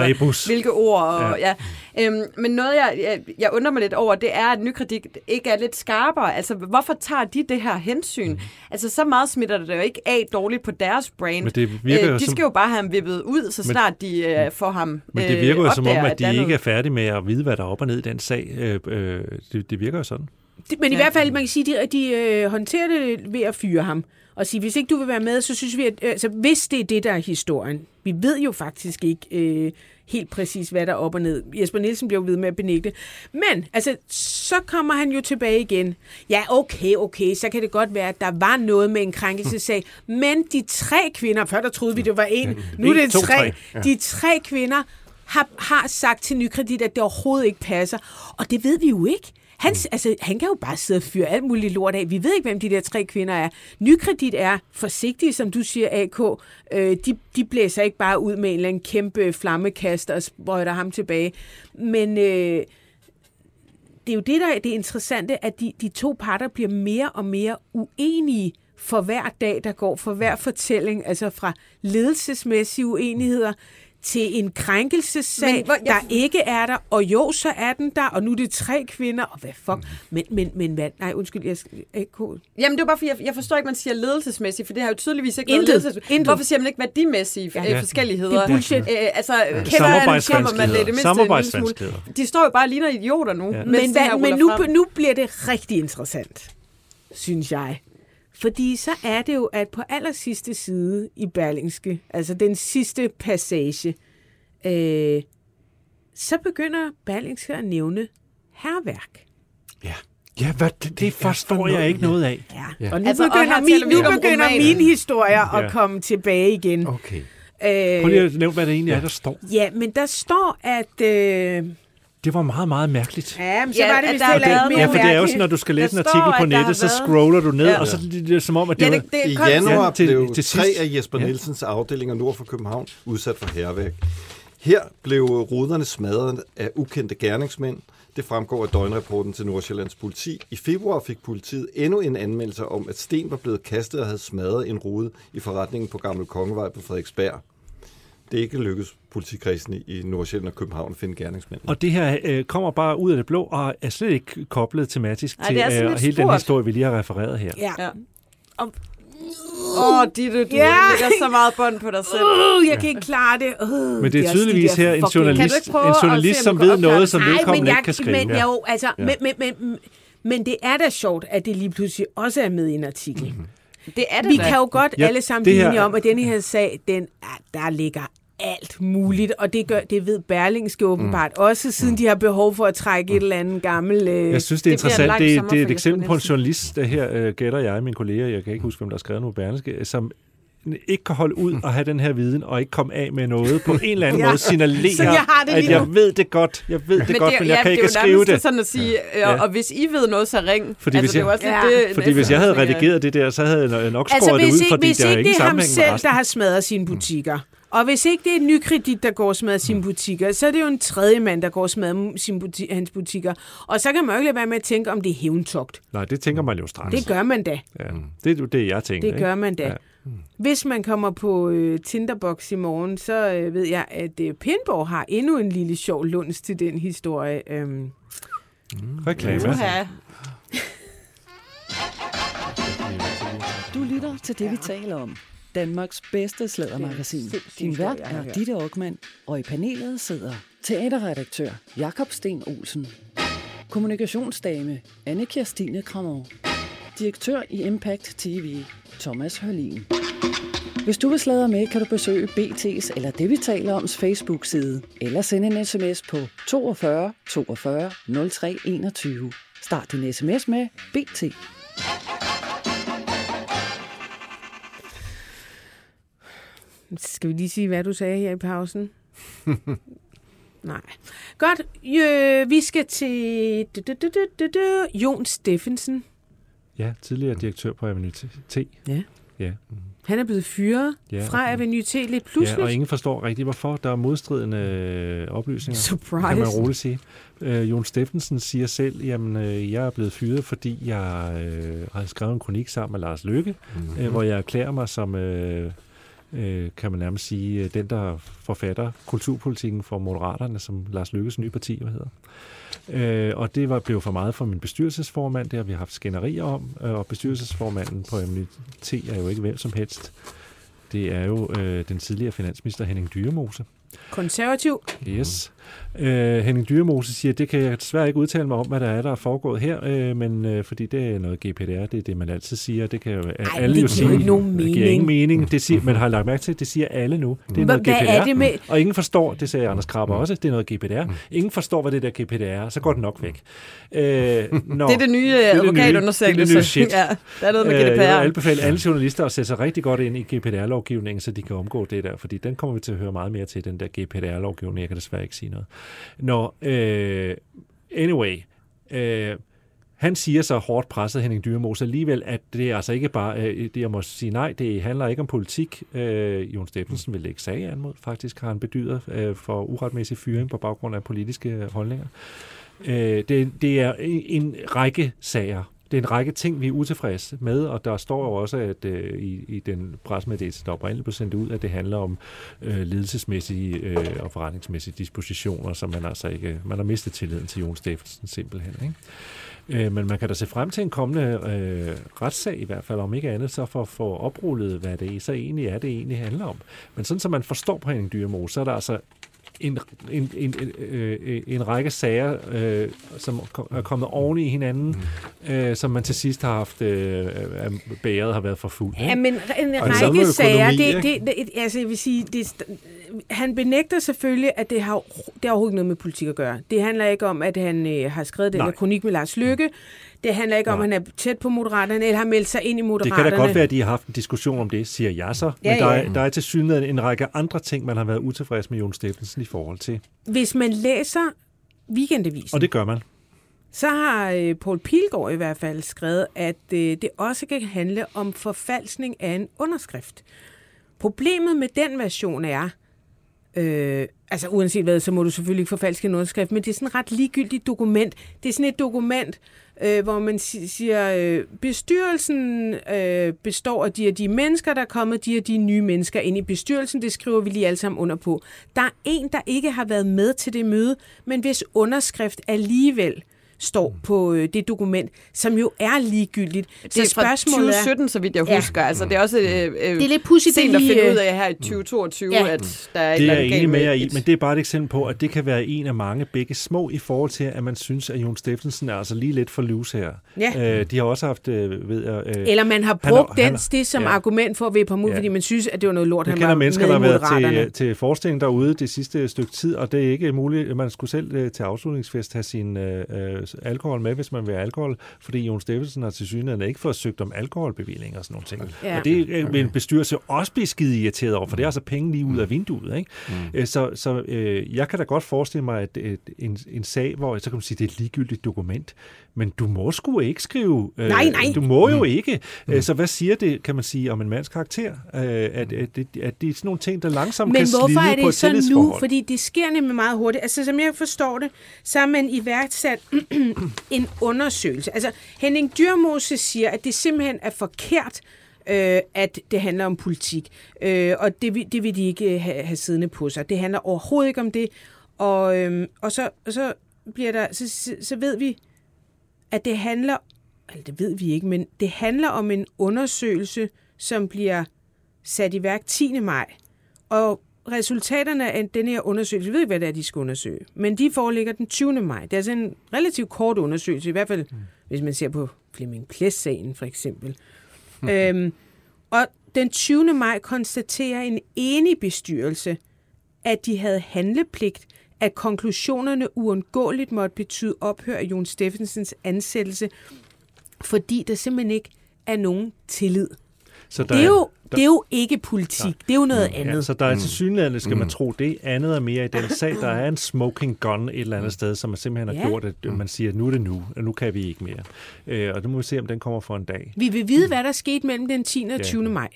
hvilke ord, og, Ja. ja. Øhm, men noget, jeg, jeg, jeg undrer mig lidt over, det er, at Nykredit ikke er lidt skarpere. Altså, hvorfor tager de det her hensyn? Mm. Altså, så meget smitter det jo ikke af dårligt på deres brain. Men det virker jo øh, de som- skal jo bare have ham vippet ud, så Men- snart de øh, får ham Men det virker jo øh, som om, at de ikke noget- er færdige med at vide, hvad der er op og ned i den sag. Øh, øh, det, det virker jo sådan. Det, men i hvert fald, man kan sige, at de, de øh, håndterer det ved at fyre ham. Og sige, hvis ikke du vil være med, så synes vi, at øh, altså, hvis det er det, der er historien. Vi ved jo faktisk ikke øh, helt præcis, hvad der er op og ned. Jesper Nielsen bliver jo ved med at benægte. Men, altså, så kommer han jo tilbage igen. Ja, okay, okay, så kan det godt være, at der var noget med en krænkelsesag. Men de tre kvinder, før der troede vi, det var en, nu er det to, tre. tre. Ja. De tre kvinder har, har sagt til Nykredit, at det overhovedet ikke passer. Og det ved vi jo ikke. Han, mm. altså, han kan jo bare sidde og fyre alt muligt lort af. Vi ved ikke, hvem de der tre kvinder er. Nykredit er forsigtige, som du siger, AK. Øh, de, de blæser ikke bare ud med en eller anden kæmpe flammekaster og sprøjter ham tilbage. Men øh, det er jo det, der er det interessante, at de, de to parter bliver mere og mere uenige for hver dag, der går, for hver fortælling, altså fra ledelsesmæssige uenigheder til en krænkelsessag, Men hvor- der jeg- ikke er der, og jo, så er den der, og nu er det tre kvinder, og hvad fuck, men, men, men hvad, nej, undskyld, jeg skal, AK. Jamen, det er bare fordi, jeg, jeg forstår ikke, man siger ledelsesmæssigt, for det har jo tydeligvis ikke Intet. noget ledelsesmæssigt. Intet. Hvorfor siger man ikke værdimæssige Ja. ja. øh, forskelligheder? Det er bullshit. Øh, altså, Ja. kender Samarbejdsvanskeligheder. man det, det mindste. Samarbejdsvanskeligheder. De står jo bare og ligner idioter nu, Ja. Men, hvad, men nu, nu bliver det rigtig interessant, synes jeg. Fordi så er det jo, at på aller sidste side i Berlingske, altså den sidste passage, øh, så begynder Berlingske at nævne herværk. Ja. Ja, hvad, det, det forstår jeg ikke noget af. Ja. Ja. Og nu Altså, og begynder, her min, nu begynder romaner. mine historier Ja. at komme tilbage igen. Okay. Øh, Prøv lige at nævne, hvad det egentlig er, der står. ja, men der står, at... Øh, Det var meget, meget mærkeligt. ja, men så Ja, var det heller været ikke mere Ja, for det er jo sådan, når du skal læse en artikel på nettet, så scroller du ned, Ja. og så er det, er som om, at det Ja, var... det, det I januar Ja, til- blev til tre af Jesper Ja. Nielsens afdelinger nord for København udsat for herværk. Her blev ruderne smadret af ukendte gerningsmænd. Det fremgår af døgnrapporten til Nordsjællands politi. I februar fik politiet endnu en anmeldelse om, at sten var blevet kastet og havde smadret en rude i forretningen på Gamle Kongevej på Frederiksberg. Det er ikke lykkedes politikredsen i- Nordsjælland og København at finde gerningsmændene. Og det her øh, kommer bare ud af det blå, og er slet ikke koblet tematisk Nej, til øh, hele den historie, vi lige har refereret her. Ja. Ja. Åh, oh, Ditte, du Ja. lægger så meget bånd på dig selv. Uh, jeg kan ikke klare det. Uh, Men det er tydeligvis her en journalist, en journalist som ved noget, som vedkommende ikke kan skrive. Men, Ja. jo, altså, Ja. men, men, men, men det er da sjovt, at det lige pludselig også er med i en artikel. Det er det Vi da. kan jo godt Ja, alle sammen det blive her- enige om, at denne her sag, den, er, der ligger alt muligt, og det, gør, det ved Berlingske åbenbart Mm. også, siden de har behov for at trække et eller andet gammelt... Øh, Jeg synes, det er Det interessant. Det, sommer det er et eksempel på en journalist, der her øh, gætter jeg, min kollega, jeg kan ikke huske, hvem der har skrevet nu på Berlingske, som ikke kan holde ud og have den her viden, og ikke komme af med noget på en eller anden Ja. måde, signalere, jeg har det at jeg ved det godt, jeg ved det, godt, men jeg kan det ikke er jo skrive det. sådan at sige, øh, Ja. og hvis I ved noget, så ring. Fordi hvis det er jo jeg- også lidt Ja. det, Fordi hvis jeg havde næste, redigeret det der, så havde jeg nok skåret Altså, det hvis ud, ikke, fordi hvis der er ikke ingen det er ham sammenhæng med selv, resten. der har smadret sine butikker, og hvis ikke det er nykredit, der går og smadrer sine butikker, så er det jo en tredje mand, der går og smadrer sine buti- hans butikker. Og så kan man jo ikke lade være med at tænke, om det er hævntogt. Nej, det tænker man jo straks. Det gør man da. Ja, det er jo det, jeg tænker. Det gør man da. Ja. Hvis man kommer på øh, Tinderbox i morgen, så øh, ved jeg, at øh, Pindborg har endnu en lille sjov lunds til den historie. Øhm, Reklame. Uha. Du lytter til det, vi taler om. Danmarks bedste slædermagasin. Din vært er Ditte Aukmann, og i panelet sidder teaterredaktør Jakob Sten Olsen, kommunikationsdame Anne Kirstine Krammer, direktør i Impact TV Thomas Hørlin. Hvis du vil sladre med, kan du besøge BT's eller det, vi taler oms Facebook-side, eller sende en sms på 42 42 03 21. Start din sms med BT. skal vi lige sige, hvad du sagde her i pausen? Nej. Godt. Øh, vi skal til du, du, du, du, du, du. Jon Steffensen. Ja, tidligere direktør på Avenue T. Ja. Ja. Han er blevet fyret Ja, fra Avenue T lidt ja, pludseligt. og ingen forstår rigtigt, hvorfor. Der er modstridende øh, oplysninger, Surprise. kan man roligt sige. Øh, Jon Steffensen siger selv, jamen øh, jeg er blevet fyret, fordi jeg øh, har skrevet en kronik sammen med Lars Løkke, mm-hmm. øh, hvor jeg erklærer mig som, øh, øh, kan man nærmest sige, øh, den, der forfatter kulturpolitikken for Moderaterne, som Lars Løkkes nye parti jo hedder. Øh, og det var blev for meget for min bestyrelsesformand, det har vi haft skænderier om, øh, og bestyrelsesformanden på MNT er jo ikke hvem som helst. Det er jo øh, den tidligere finansminister Henning Dyremose. Konservativ. Yes. Øh, Henning Dyremose siger, det kan jeg desværre ikke udtale mig om, hvad der er, der er foregået her, øh, men øh, fordi det er noget GPDR, det er det, man altid siger. Det kan jo Ej, alle det jo sige. ikke nogen Det giver mening. ingen mening. Det siger, man har lagt mærke til, det siger alle nu. Det er noget hvad GPDR. er det med- Og ingen forstår, det sagde Anders Krabber også, det er noget GPDR. Ingen forstår, hvad det der GPDR er, så går det nok væk. Øh, når, Det er det nye det nye- advokatundersøgelse. Det er det nye shit. Ja, der er noget med Øh, GDPR. Jeg vil anbefale alle journalister at sætte sig rigtig godt ind i GPDR-lovgivningen, så de kan omgå det der, fordi den kommer vi til at høre meget mere til, den der GPDR-lovgivning. Jeg kan desværre ikke sige noget. Når, øh, anyway, øh, han siger så hårdt presset, Henning Dyremose, alligevel, at det er altså ikke bare, øh, det jeg må sige nej, det handler ikke om politik. Øh, Jon Steffensen vil lægge sag an mod, faktisk har han bedyret øh, for uretmæssig fyring på baggrund af politiske holdninger. Øh, det, det er en række sager. Det er en række ting, vi er utilfredse med, og der står jo også at øh, i, i den presmeddelelse, der oprindeligt blev sendt ud, at det handler om øh, ledelsesmæssige øh, og forretningsmæssige dispositioner, som man altså ikke, man har mistet tilliden til Jon Steffensen simpelthen. Ikke? Øh, men man kan da se frem til en kommende øh, retssag, i hvert fald om ikke andet, så for at få oprullet, hvad det så egentlig er, det egentlig handler om. Men sådan som man forstår på Henning Dyremo, så er der altså en, en, en, en, øh, en række sager, øh, som er kommet oven i hinanden, øh, som man til sidst har haft øh, bæret har været for fuld. Ja, men en række sager, det, det, det, altså jeg vil sige, det, han benægter selvfølgelig, at det har, det har overhovedet ikke noget med politik at gøre. Det handler ikke om, at han øh, har skrevet den Nej. der kronik med Lars Lykke. Det handler ikke om, at han er tæt på Moderaterne, eller har meldt sig ind i Det Moderaterne. kan da godt være, at de har haft en diskussion om det, siger jeg så. Men Ja, der, ja. er, der er til synligheden en række andre ting, man har været utilfreds med Jon Steffensen i forhold til. Hvis man læser Weekendavisen, Og det gør man. så har øh, Paul Pilgaard i hvert fald skrevet, at øh, det også kan handle om forfalskning af en underskrift. Problemet med den version er, øh, altså uanset hvad, så må du selvfølgelig ikke forfalske en underskrift, men det er sådan et ret ligegyldigt dokument. Det er sådan et dokument, øh, hvor man siger, øh, bestyrelsen øh, består af de og de mennesker, der er kommet de og de nye mennesker ind i bestyrelsen. Det skriver vi lige alle sammen under på. Der er en, der ikke har været med til det møde, men hvis underskrift alligevel står på øh, det dokument, som jo er ligegyldigt. Det er fra 2017, så vidt jeg Ja. husker. Altså, det er også øh, øh, Det er lidt pudsigt, sent det at finde øh, ud af her i 2022, Ja. at der er et Det er jeg enig med jer i, men det er bare et eksempel på, at det kan være en af mange begge små i forhold til, at man synes, at Jon Steffensen er altså lige lidt for loose her. Ja. Øh, de har også haft, øh, ved jeg... Øh, Eller man har han brugt han den, det som ja. argument for at vippe ham ud, Ja. fordi man synes, at det var noget lort, Jeg han var mennesker, med der har været til, til forestilling derude det sidste stykke tid, og det er ikke muligt. Man skulle selv øh, til afslutningsfest have sin øh, øh, alkohol med, hvis man vil have alkohol, fordi Jon Steffensen har til synligheden ikke fået søgt om alkoholbevilling og sådan nogle ting. Ja. Og det øh, vil en bestyrelse også blive skide irriteret over, for det er altså penge lige ud af vinduet. Ikke? Mm. Så, så øh, jeg kan da godt forestille mig, at et, en, en sag, hvor så kan man sige, det er et ligegyldigt dokument, men du må sgu ikke skrive. Øh, Nej, nej. Du må jo ikke. Mm. Så hvad siger det, kan man sige, om en mands karakter? Øh, at, at, det, at det er sådan nogle ting, der langsomt Men kan hvorfor slide er på det et så nu? Fordi det sker nemlig meget hurtigt. Altså, som jeg forstår det, så har man iværksat en undersøgelse. Altså, Henning Dyrmose siger, at det simpelthen er forkert, øh, at det handler om politik. Øh, og det, vil- det vil de ikke øh, have, have siddende på sig. Det handler overhovedet ikke om det. Og, øh, og så, og så bliver der, så, så ved vi, at det handler, eller det ved vi ikke, men det handler om en undersøgelse, som bliver sat i værk 10. maj. Og resultaterne af den her undersøgelse, jeg ved ikke, hvad det er, de skal undersøge, men de foreligger den 20. maj. Det er altså en relativt kort undersøgelse, i hvert fald mm. hvis man ser på Flemming Plæs-sagen for eksempel. øhm, og den 20. maj konstaterer en enig bestyrelse, at de havde handlepligt, at konklusionerne uundgåeligt måtte betyde ophør af Jon Steffensens ansættelse, fordi der simpelthen ikke er nogen tillid. Så der Det er, jo, der- det er jo ikke politik, det er jo noget andet. Ja, så der er til synligheden, skal man tro, det andet er mere i den sag. Der er en smoking gun et eller andet sted, som man simpelthen har Ja. gjort, at man siger, at nu er det nu, og nu kan vi ikke mere. Øh, og det må vi se, om den kommer for en dag. Vi vil vide, hvad der skete mellem den 10. og Ja. 20. maj.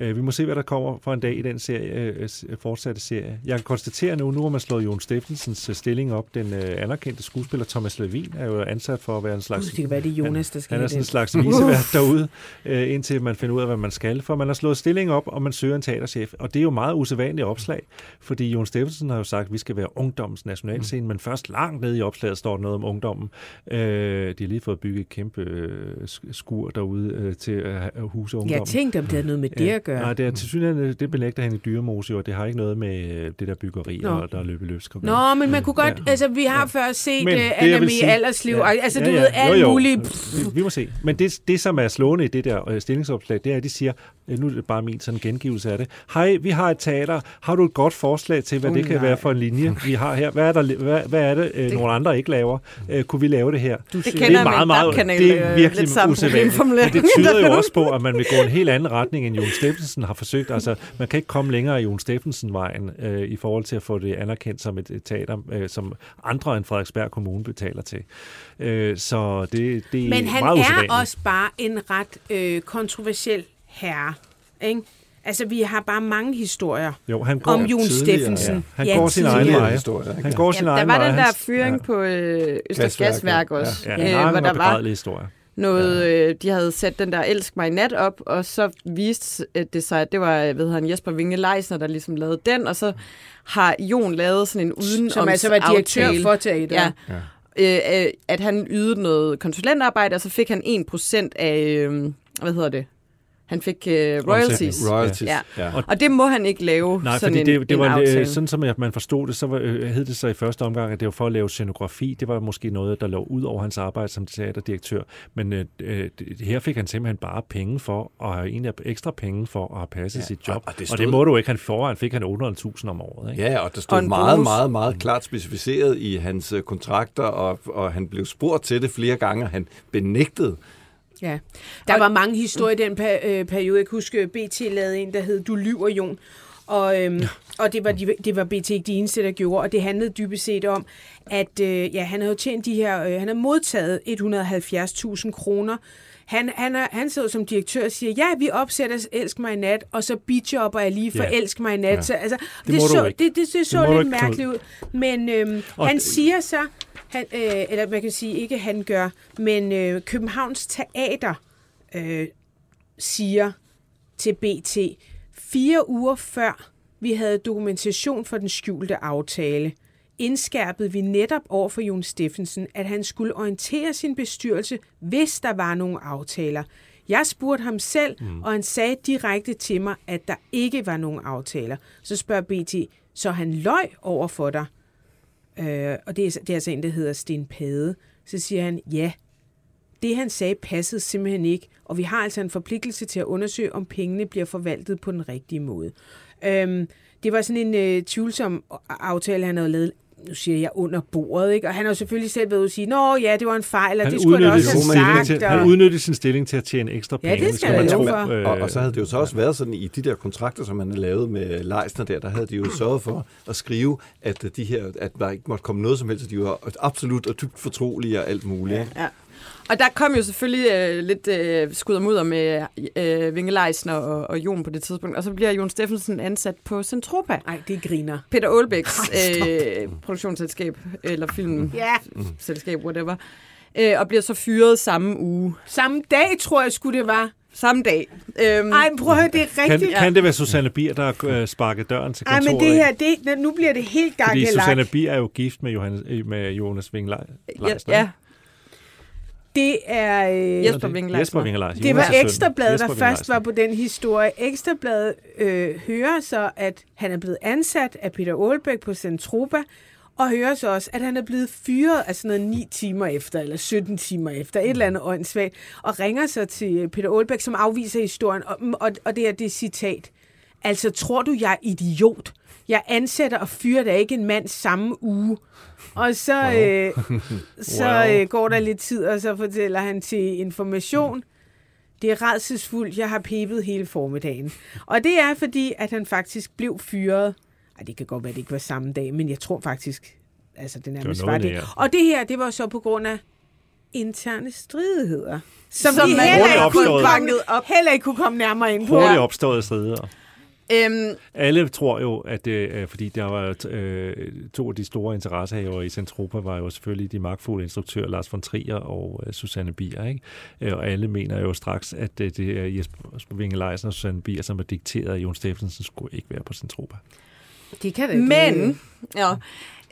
Øh, vi må se, hvad der kommer for en dag i den serie, øh, fortsatte serie. Jeg kan konstatere nu, nu har man slået Jon Steffensens øh, stilling op. Den øh, anerkendte skuespiller Thomas Levin er jo ansat for at være en slags... Gud, det kan være, det Jonas, der skal Han er sådan en slags visevært derude, øh, indtil man finder ud af, hvad man skal. For man har slået stilling op, og man søger en teaterchef. Og det er jo meget usædvanligt opslag, fordi Jon Steffensen har jo sagt, at vi skal være ungdommens nationalscene, men først langt nede i opslaget står der noget om ungdommen. Øh, de har lige fået bygget et kæmpe øh, sk- skur derude øh, til at huse ungdommen. Jeg tænkte, om det havde noget med det at gøre. Nej, det er til synligheden, det benægter han i dyremose, og det har ikke noget med øh, det der byggeri Nå. og der er løbe løbsk. at gøre. Nå, men man kunne godt, Ja. ja. altså vi har før set Men uh, det, jeg Anna sige- Aldersliv, Ja. ja. altså du Ja, ja. ved, alt Jo, jo. muligt. Vi, vi må se. Men det, det, som er slående i det der øh, stillingsopslag, det er, at de siger, nu er det bare min sådan gengivelse af det, hej, vi har et teater, har du et godt forslag til, hvad Oh, det kan nej. være for en linje, vi har her? Hvad er, der, hvad, hvad er det, øh, nogle andre ikke laver? Øh, kunne vi lave det her? Det det kender er meget, meget, det er virkelig usædvanligt. Men det tyder der jo også på, at man vil gå en helt anden retning, end Jon Steffensen har forsøgt. Altså, man kan ikke komme længere i Jon Steffensen-vejen øh, i forhold til at få det anerkendt som et, et teater, øh, som andre end Frederiksberg Kommune betaler til. Øh, så det, det er Men han meget er også bare en ret øh, kontroversiel herre, ikke? Altså, vi har bare mange historier Jo, han går om Jon Steffensen. Ja. Han går sin egen vej. Han går sin Ja, der egen var vej. den der fyring ja. på øh, Østers Gasværk, Gasværk ja. også, Ja, øh, han har hvor en der var begrædelig noget, øh, de havde sat den der Elsk mig i nat op, og så viste det sig, at det var hvad hedder han, Jesper Vinge Leisner, der ligesom lavede den, og så har Jon lavet sådan en uden Som altså var direktør for teateret. Ja. Øh, øh, at han ydede noget konsulentarbejde, og så fik han 1% af, øh, hvad hedder det? Han fik øh, royalties. Royalties, Ja. ja. Og, og det må han ikke lave, Nej, sådan fordi en, det, det en var aftale. øh, sådan, som jeg- man forstod det, så var, øh, hed det så i første omgang, at det var for at lave scenografi. Det var måske noget, der lå ud over hans arbejde som teaterdirektør. Men øh, øh, det- her fik han simpelthen bare penge for, og have egentlig ekstra penge for at have passet ja, sit job. og- og det og stod- det må du ikke. Han foran fik han 800.000 om året. Ikke? Ja, og der Og stod en meget, bonus. meget, meget klart specificeret i hans øh, kontrakter, og, og han blev spurgt til det flere gange, og han benægtede. Ja. Der var mange historier i den per, øh, periode. Jeg kan huske, BT lavede en, der hed Du lyver, Jon. Og, øhm, og det var, de, det var BT ikke de eneste, der gjorde, og det handlede dybest set om, at øh, ja, han havde tjent de her, øh, han har modtaget 170.000 kroner. Han, han, er, han sidder som direktør og siger, ja, vi opsætter Elsk mig i nat, og så bijobber jeg lige for Ja. Elsk mig i nat. Ja. Så, altså, Det det, så, det, det, det, så Det lidt mærkeligt ud. Men øhm, Og han siger så, han, øh, eller man kan sige, ikke han gør, men øh, Københavns Teater øh, siger til BT, fire uger før vi havde dokumentation for den skjulte aftale, indskærpede vi netop over for Jon Steffensen, at han skulle orientere sin bestyrelse, hvis der var nogle aftaler. Jeg spurgte ham selv, mm. og han sagde direkte til mig, at der ikke var nogen aftaler. Så spørger BT, så han løj over for dig? Øh, og det er, det er altså en, der hedder Sten Pade. Så siger han, ja, det han sagde passede simpelthen ikke, og vi har altså en forpligtelse til at undersøge, om pengene bliver forvaltet på den rigtige måde. Øhm, det var sådan en øh, tvivlsom aftale, han havde lavet, nu siger jeg under bordet, ikke? og han har jo selvfølgelig selv været ude og sige, nå ja, det var en fejl, og Han det skulle han også sin have stilling sagt. til, og- han udnyttede sin stilling til at tjene ekstra Ja, penge. det skal man for. øh, Og, og så havde det jo så også været sådan, i de der kontrakter, som man havde lavet med Leisner der, der havde de jo sørget for at skrive, at de her, at der ikke måtte komme noget som helst, at de var absolut og dybt fortrolige og alt muligt. ikke? Ja. Og der kom jo selvfølgelig øh, lidt øh, skud og mudder med øh, Vinge Leisner og, og Jon på det tidspunkt, og så bliver Jon Steffensen ansat på Centropa. Nej, det griner. Peter Aalbæks øh, produktionsselskab, eller filmselskab, Ja, whatever, øh, og bliver så fyret samme uge. samme dag tror jeg skulle det var. Samme dag. Øhm, Ej, prøv at høre, det er Kan, rigtigt. kan det være Susanne Bier, der har øh, sparket døren til Ej, kontoret? men det her, det, nu bliver det helt Fordi gakkelagt. Susanne Bier er jo gift med, Johannes, med Jonas Ving ja, ja, Det er... Øh, Jesper Vinge Leisner. Jesper Leisner. Det var. Ekstrabladet, der først var på den historie. Ekstrabladet øh, hører så, at han er blevet ansat af Peter Aalbæk på Centropa, og hører så også, at han er blevet fyret altså noget 9 timer efter, eller 17 timer efter, et eller andet åndssvagt, og ringer så til Peter Aalbæk, som afviser historien, og, og, og det er det citat. Altså, tror du, jeg er idiot? Jeg ansætter og fyrer da ikke en mand samme uge. Og så, wow. øh, så Wow. øh, går der lidt tid, og så fortæller han til information, det er redselsfuldt, jeg har pebet hele formiddagen. Og det er fordi, at han faktisk blev fyret. Ej, det kan godt være, det ikke var samme dag, men jeg tror faktisk, altså det nærmest var, noget det. nær. Og det her, det var så på grund af interne stridigheder. Som, Som de man heller ikke, kunne komme, heller ikke kunne komme nærmere ind på. Hurtigt opstået strider. Øhm, Alle tror jo, at det er, fordi der var øh, to af de store interessehaver i Centropa, var jo selvfølgelig de magtfulde instruktører, Lars von Trier og øh, Susanne Bier. Ikke? Øh, Og alle mener jo straks, at øh, det er Jesper Vinge Leisner og Susanne Bier, som har dikteret, at Jon Steffensen skulle ikke være på Centropa. Det kan da Men, ja,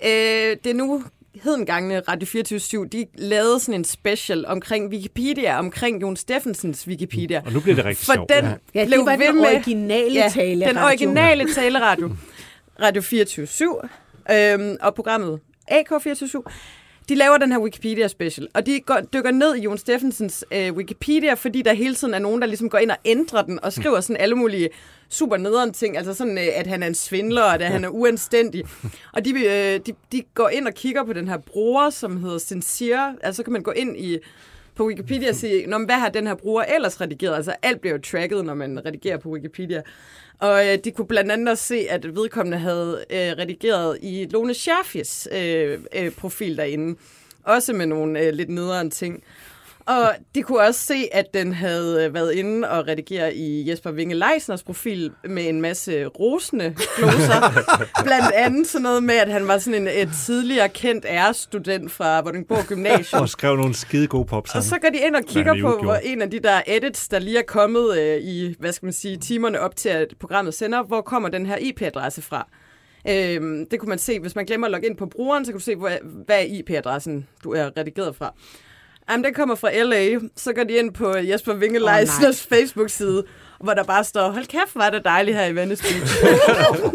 øh, det er nu hedengangene Radio 24 de lavede sådan en special omkring Wikipedia, omkring Jon Steffensens Wikipedia. Og nu bliver det rigtig For sjovt. den Ja. Ja, det blev var ved den med- originale ja. Den originale taleradio. Radio 24 øhm, og programmet AK24 de laver den her Wikipedia special, og de går, dykker ned i Jon Steffensens øh, Wikipedia, fordi der hele tiden er nogen, der ligesom går ind og ændrer den, og skriver sådan alle mulige super nederen ting, altså sådan, øh, at han er en svindler, og at han er uanstændig. Og de, øh, de, de går ind og kigger på den her bruger, som hedder Sincere, altså så kan man gå ind i på Wikipedia og sige, Nå, hvad har den her bruger ellers redigeret? Altså alt bliver jo tracket, når man redigerer på Wikipedia. Og øh, de kunne blandt andet også se, at vedkommende havde øh, redigeret i Lone Scherfis øh, øh, profil derinde. Også med nogle øh, lidt nederen ting. Og de kunne også se, at den havde øh, været inde og redigere i Jesper Winge Leisners profil med en masse rosende gloser. Blandt andet sådan noget med, at han var sådan en et tidligere kendt ærestudent fra Vordingborg Gymnasium. Og skrev nogle skide gode pop Og så går de ind og kigger på, hvor en af de der edits, der lige er kommet øh, i, hvad skal man sige, timerne op til, at programmet sender, hvor kommer den her IP-adresse fra? Øhm, det kunne man se, hvis man glemmer at logge ind på brugeren, så kan du se, hvor, hvad er IP-adressen, du er redigeret fra. Jamen, den kommer fra LA. Så går de ind på Jesper Wingelejsners oh, Facebook-side, hvor der bare står, hold kæft, var det dejligt her i Venice Beach.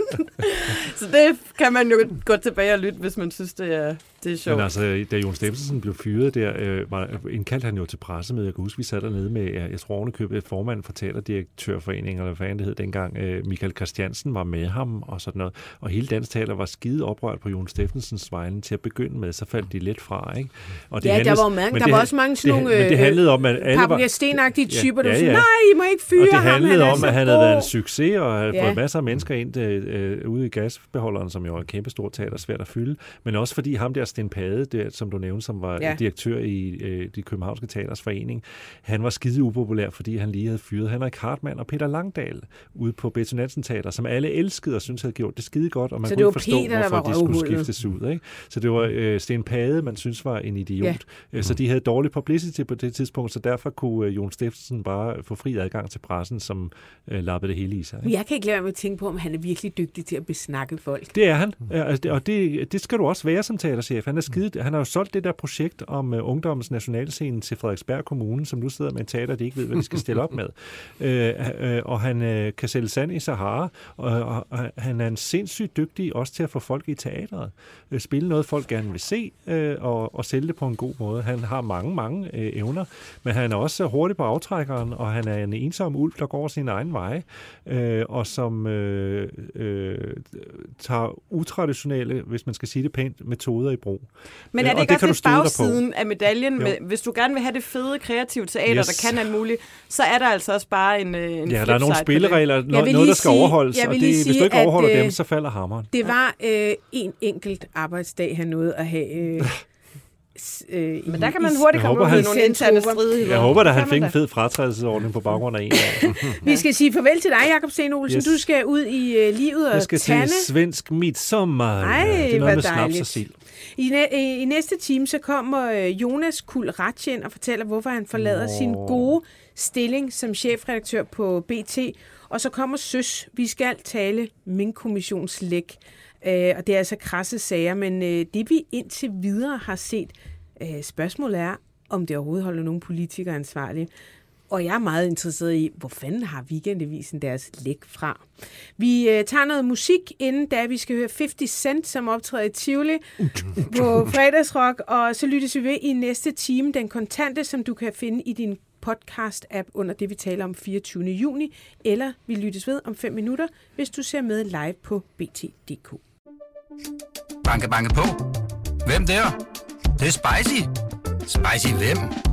så det kan man jo gå tilbage og lytte, hvis man synes, det er, det er sjovt. Men altså, da Jon Steffensen blev fyret der, øh, var, indkaldte han jo til pressemøde. Jeg kan huske, vi sad dernede med, jeg, tror ovenikøbet, formanden for Teaterdirektørforeningen, eller hvad fanden det hed dengang, øh, Michael Christiansen var med ham og sådan noget. Og hele dansk teater var skide oprørt på Jon Steffensens vegne til at begynde med, så faldt de lidt fra, ikke? Og Ja, der var mange- der var også mange sådan det, nogle, Men det øh, handlede om, at alle var... Stenagtige typer, der ja, ja, ja. ja. nej, I må ikke fyre Og det ham, handlede han om, at han havde god." været en succes, og havde Ja. fået masser af mennesker ind øh, ude i gasbeholderen, som jo er et kæmpe stort teater, svært at fylde. Men også fordi ham der, Sten Pade, der, som du nævnte, som var Ja. direktør i øh, de københavnske teaters forening, han var skide upopulær, fordi han lige havde fyret Henrik Hartmann og Peter Langdal ude på Betonansen Teater, som alle elskede og syntes havde gjort det skide godt, og man Så kunne det ikke forstå, Peter, hvorfor de skulle skiftes ud. Ikke? Så det var øh, Sten Pade, man synes var en idiot. Ja. Ja. Så de havde dårlig publicity på det tidspunkt, så derfor kunne øh, Jon Steffensen bare få fri adgang til pressen, som øh, lappede det hele i sig. Men jeg kan ikke lade være med at tænke på, om han er virkelig dygtig til at besnakke folk. Det er han, altså det- og det, det skal du også være som teaterchef. Han, er skide, han har jo solgt det der projekt om uh, ungdommens nationalscene til Frederiksberg Kommune, som nu sidder med en teater, de ikke ved, hvad de skal stille op med. Uh, uh, og han uh, kan sælge sand i Sahara, og, og, og han er en sindssygt dygtig også til at få folk i teatret. Uh, spille noget, folk gerne vil se, uh, og, og sælge det på en god måde. Han har mange, mange uh, evner, men han er også hurtig på aftrækkeren, og han er en ensom ulv, der går sin egen vej, uh, og som uh, uh, tager utraditionelle, hvis man skal sige det pænt, metoder i brug. Men Øh, er det og ikke kan du også lidt bagsiden af medaljen? Med, Jo. hvis du gerne vil have det fede, kreative teater, Yes. der kan alt muligt, så er der altså også bare en, øh, en Ja, der er nogle det. spilleregler, Jeg noget, der skal sige- overholdes, og det, lige hvis du sige, ikke overholder at, dem, øh, så falder hammeren. Det var øh, en enkelt arbejdsdag, han nåede at have... Øh, øh, Men der kan man hurtigt komme håber, ud i nogle interne stridigheder. Jeg håber, at Det han fik en fed fratrædelsesordning på baggrund af en. Vi skal sige farvel til dig, Jakob Sten Olsen. Yes. Du skal ud i øh, livet og Jeg skal tande. til svensk midsommer. Ej, det er noget med snaps dejligt. og sild. I, næ- i, næste time så kommer øh, Jonas Kul Ratjen og fortæller, hvorfor han forlader Nå. sin gode stilling som chefredaktør på BT. Og så kommer Søs. Vi skal tale Mink-kommissionslæg. Øh, og det er altså krasse sager, men øh, det vi indtil videre har set, øh, spørgsmålet er, om det overhovedet holder nogen politikere ansvarlige. Og jeg er meget interesseret i, hvor fanden har Weekendavisen deres læg fra? Vi øh, tager noget musik, inden da vi skal høre 50 Cent, som optræder i Tivoli på fredagsrock, og så lyttes vi ved i næste time, den kontante, som du kan finde i din podcast-app under det, vi taler om 24. juni, eller vi lyttes ved om 5 minutter, hvis du ser med live på bt.dk. Banke, banke på. Hvem der? Det, det er spicy. Spicy hvem?